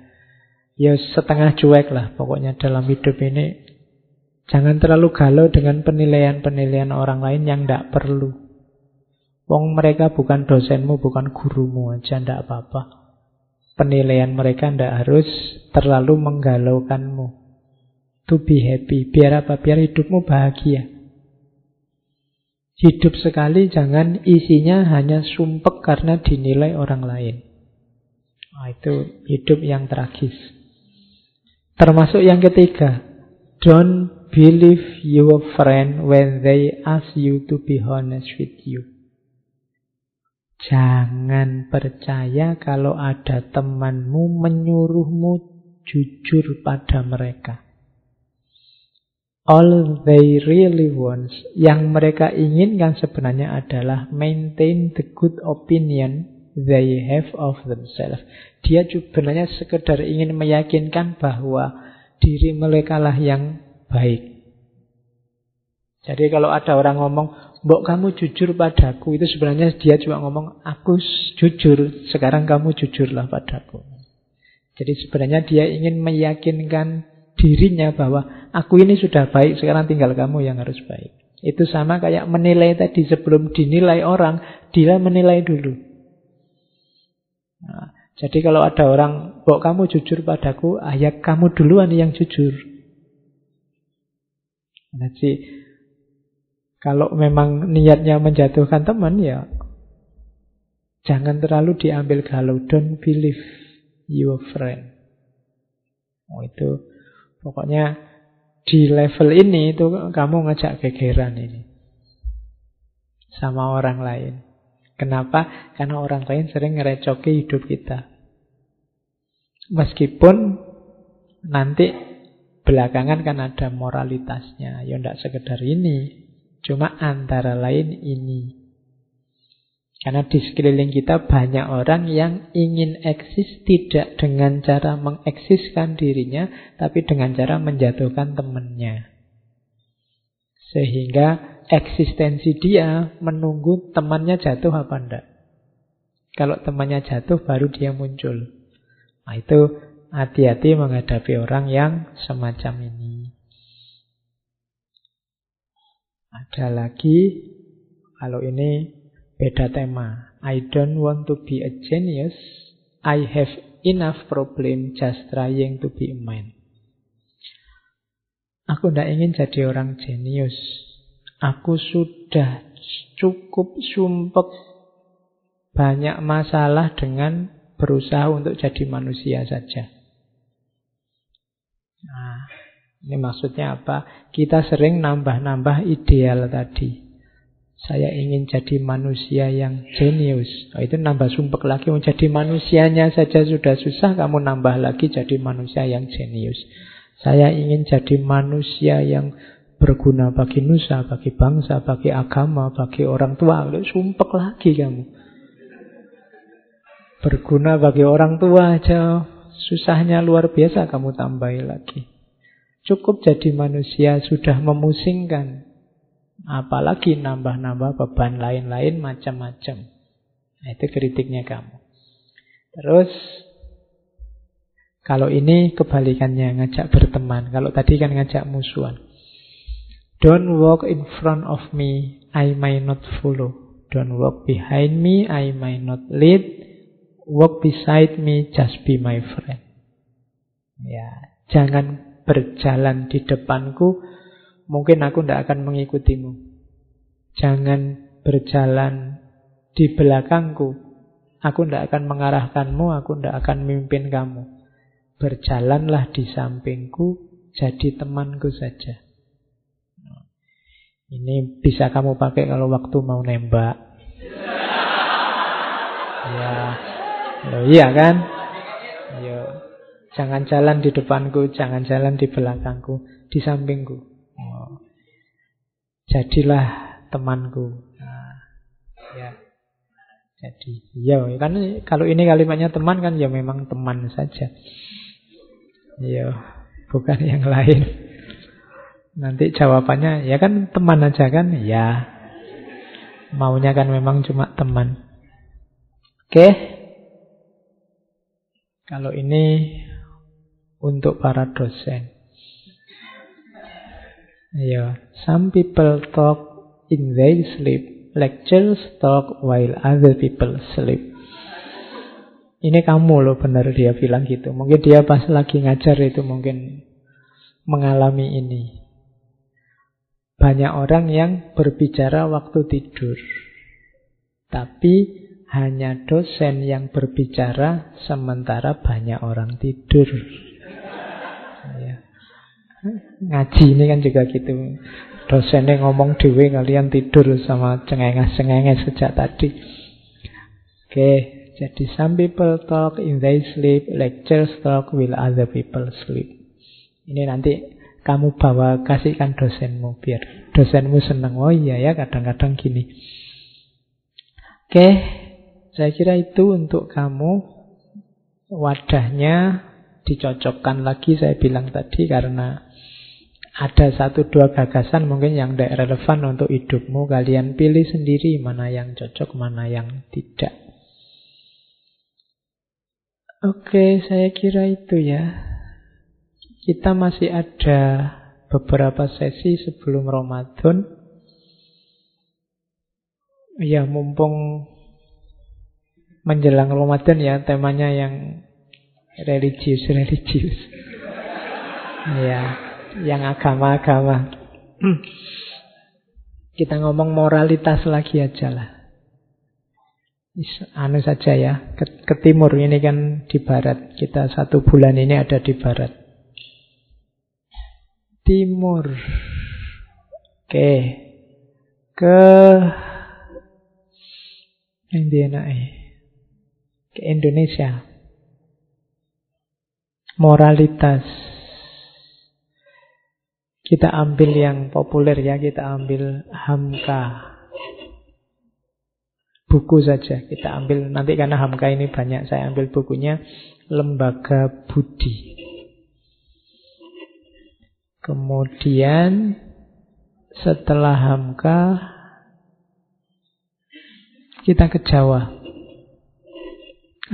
ya setengah cuek lah pokoknya dalam hidup ini. Jangan terlalu galau dengan penilaian-penilaian orang lain yang tidak perlu. Wong mereka bukan dosenmu, bukan gurumu aja, tidak apa-apa penilaian mereka tidak harus terlalu menggalaukanmu. To be happy. Biar apa? Biar hidupmu bahagia. Hidup sekali jangan isinya hanya sumpek karena dinilai orang lain. Nah, itu hidup yang tragis. Termasuk yang ketiga, don't believe your friend when they ask you to be honest with you. Jangan percaya kalau ada temanmu menyuruhmu jujur pada mereka. All they really want, yang mereka inginkan sebenarnya adalah maintain the good opinion they have of themselves. Dia sebenarnya sekedar ingin meyakinkan bahwa diri mereka lah yang baik. Jadi kalau ada orang ngomong, Mbok kamu jujur padaku, itu sebenarnya dia juga ngomong, aku jujur, sekarang kamu jujurlah padaku. Jadi sebenarnya dia ingin meyakinkan dirinya bahwa aku ini sudah baik, sekarang tinggal kamu yang harus baik. Itu sama kayak menilai tadi sebelum dinilai orang, dia menilai dulu. Nah, jadi kalau ada orang, kok kamu jujur padaku, ayat kamu duluan yang jujur. Jadi kalau memang niatnya menjatuhkan teman ya jangan terlalu diambil galau. Don't believe your friend. Oh itu Pokoknya di level ini itu kamu ngajak gegeran ini. Sama orang lain. Kenapa? Karena orang lain sering ngerecoki hidup kita. Meskipun nanti belakangan kan ada moralitasnya. Ya tidak sekedar ini. Cuma antara lain ini. Karena di sekeliling kita banyak orang yang ingin eksis tidak dengan cara mengeksiskan dirinya, tapi dengan cara menjatuhkan temannya. Sehingga eksistensi dia menunggu temannya jatuh apa enggak. Kalau temannya jatuh baru dia muncul. Nah itu hati-hati menghadapi orang yang semacam ini. Ada lagi, kalau ini Beda tema. I don't want to be a genius. I have enough problem just trying to be a man. Aku tidak ingin jadi orang jenius. Aku sudah cukup sumpek banyak masalah dengan berusaha untuk jadi manusia saja. Nah, ini maksudnya apa? Kita sering nambah-nambah ideal tadi. Saya ingin jadi manusia yang jenius. Oh, itu nambah sumpek lagi. Mau jadi manusianya saja sudah susah, kamu nambah lagi jadi manusia yang jenius. Saya ingin jadi manusia yang berguna bagi nusa, bagi bangsa, bagi agama, bagi orang tua. Sumpek lagi kamu. Berguna bagi orang tua aja susahnya luar biasa kamu tambahi lagi. Cukup jadi manusia sudah memusingkan. Apalagi nambah-nambah beban lain-lain macam-macam. Nah, itu kritiknya kamu. Terus kalau ini kebalikannya ngajak berteman. Kalau tadi kan ngajak musuhan. Don't walk in front of me, I may not follow. Don't walk behind me, I may not lead. Walk beside me, just be my friend. Ya, jangan berjalan di depanku, mungkin aku tidak akan mengikutimu. Jangan berjalan di belakangku. Aku tidak akan mengarahkanmu, aku tidak akan memimpin kamu. Berjalanlah di sampingku, jadi temanku saja. Ini bisa kamu pakai kalau waktu mau nembak. Ya, Loh, iya kan? Yo, jangan jalan di depanku, jangan jalan di belakangku, di sampingku. Oh. Jadilah temanku. Nah, ya. Jadi, ya kan kalau ini kalimatnya teman kan ya memang teman saja. Ya, bukan yang lain. Nanti jawabannya ya kan teman aja kan? Ya. Maunya kan memang cuma teman. Oke. Kalau ini untuk para dosen. Yeah, some people talk in their sleep. Lectures talk while other people sleep. Ini kamu loh benar dia bilang gitu. Mungkin dia pas lagi ngajar itu mungkin mengalami ini. Banyak orang yang berbicara waktu tidur. Tapi hanya dosen yang berbicara sementara banyak orang tidur. Ya. Ngaji ini kan juga gitu. Dosennya ngomong dewe kalian tidur sama cengenges-cengenges sejak tadi. Oke, jadi some people talk in they sleep, lectures talk while other people sleep. Ini nanti kamu bawa kasihkan dosenmu biar dosenmu senang. Oh iya ya, kadang-kadang gini. Oke, saya kira itu untuk kamu wadahnya dicocokkan lagi saya bilang tadi karena ada satu dua gagasan mungkin yang tidak relevan untuk hidupmu. Kalian pilih sendiri mana yang cocok, mana yang tidak. Oke, saya kira itu ya. Kita masih ada beberapa sesi sebelum Ramadan. Ya, mumpung menjelang Ramadan ya, temanya yang religius-religius. ya yang agama-agama. Kita ngomong moralitas lagi aja lah. Anu saja ya, ke, ke timur ini kan di barat. Kita satu bulan ini ada di barat. Timur. Oke. Ke Ke Indonesia. Moralitas. Kita ambil yang populer ya, kita ambil Hamka. Buku saja kita ambil nanti karena Hamka ini banyak saya ambil bukunya Lembaga Budi. Kemudian setelah Hamka kita ke Jawa.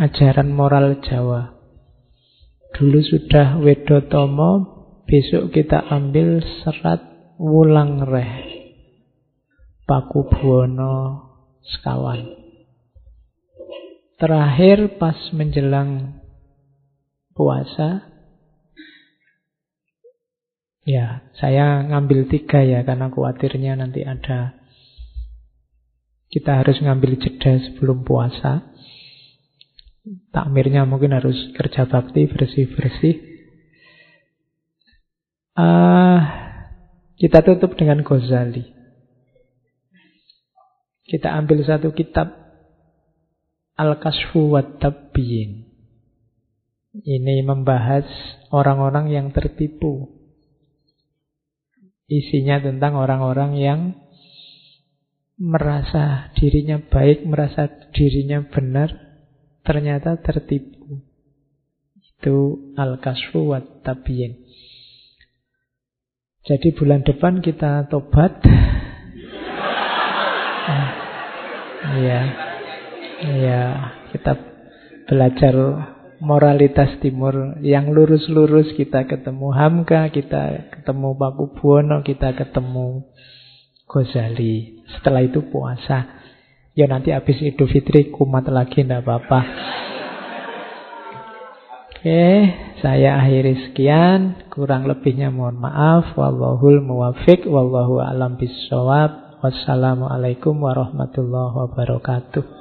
Ajaran moral Jawa. Dulu sudah Wedotomo Besok kita ambil serat wulang reh. Paku Buwono sekawan. Terakhir pas menjelang puasa, ya saya ngambil tiga ya karena khawatirnya nanti ada kita harus ngambil jeda sebelum puasa. Takmirnya mungkin harus kerja bakti, bersih-bersih. Uh, kita tutup dengan Ghazali. Kita ambil satu kitab Al-Kasfu wa Tabbiyin. Ini membahas orang-orang yang tertipu. Isinya tentang orang-orang yang merasa dirinya baik, merasa dirinya benar, ternyata tertipu. Itu Al-Kasfu wa Tabbiyin. Jadi bulan depan kita tobat. Iya. Iya, kita belajar moralitas timur yang lurus-lurus kita ketemu Hamka, kita ketemu Paku Buwono, kita ketemu Ghazali. Setelah itu puasa. Ya nanti habis Idul Fitri kumat lagi ndak apa-apa. Oke, saya akhiri sekian. Kurang lebihnya mohon maaf. Wallahul muwafiq. Wallahu alam bisawab. Wassalamualaikum warahmatullahi wabarakatuh.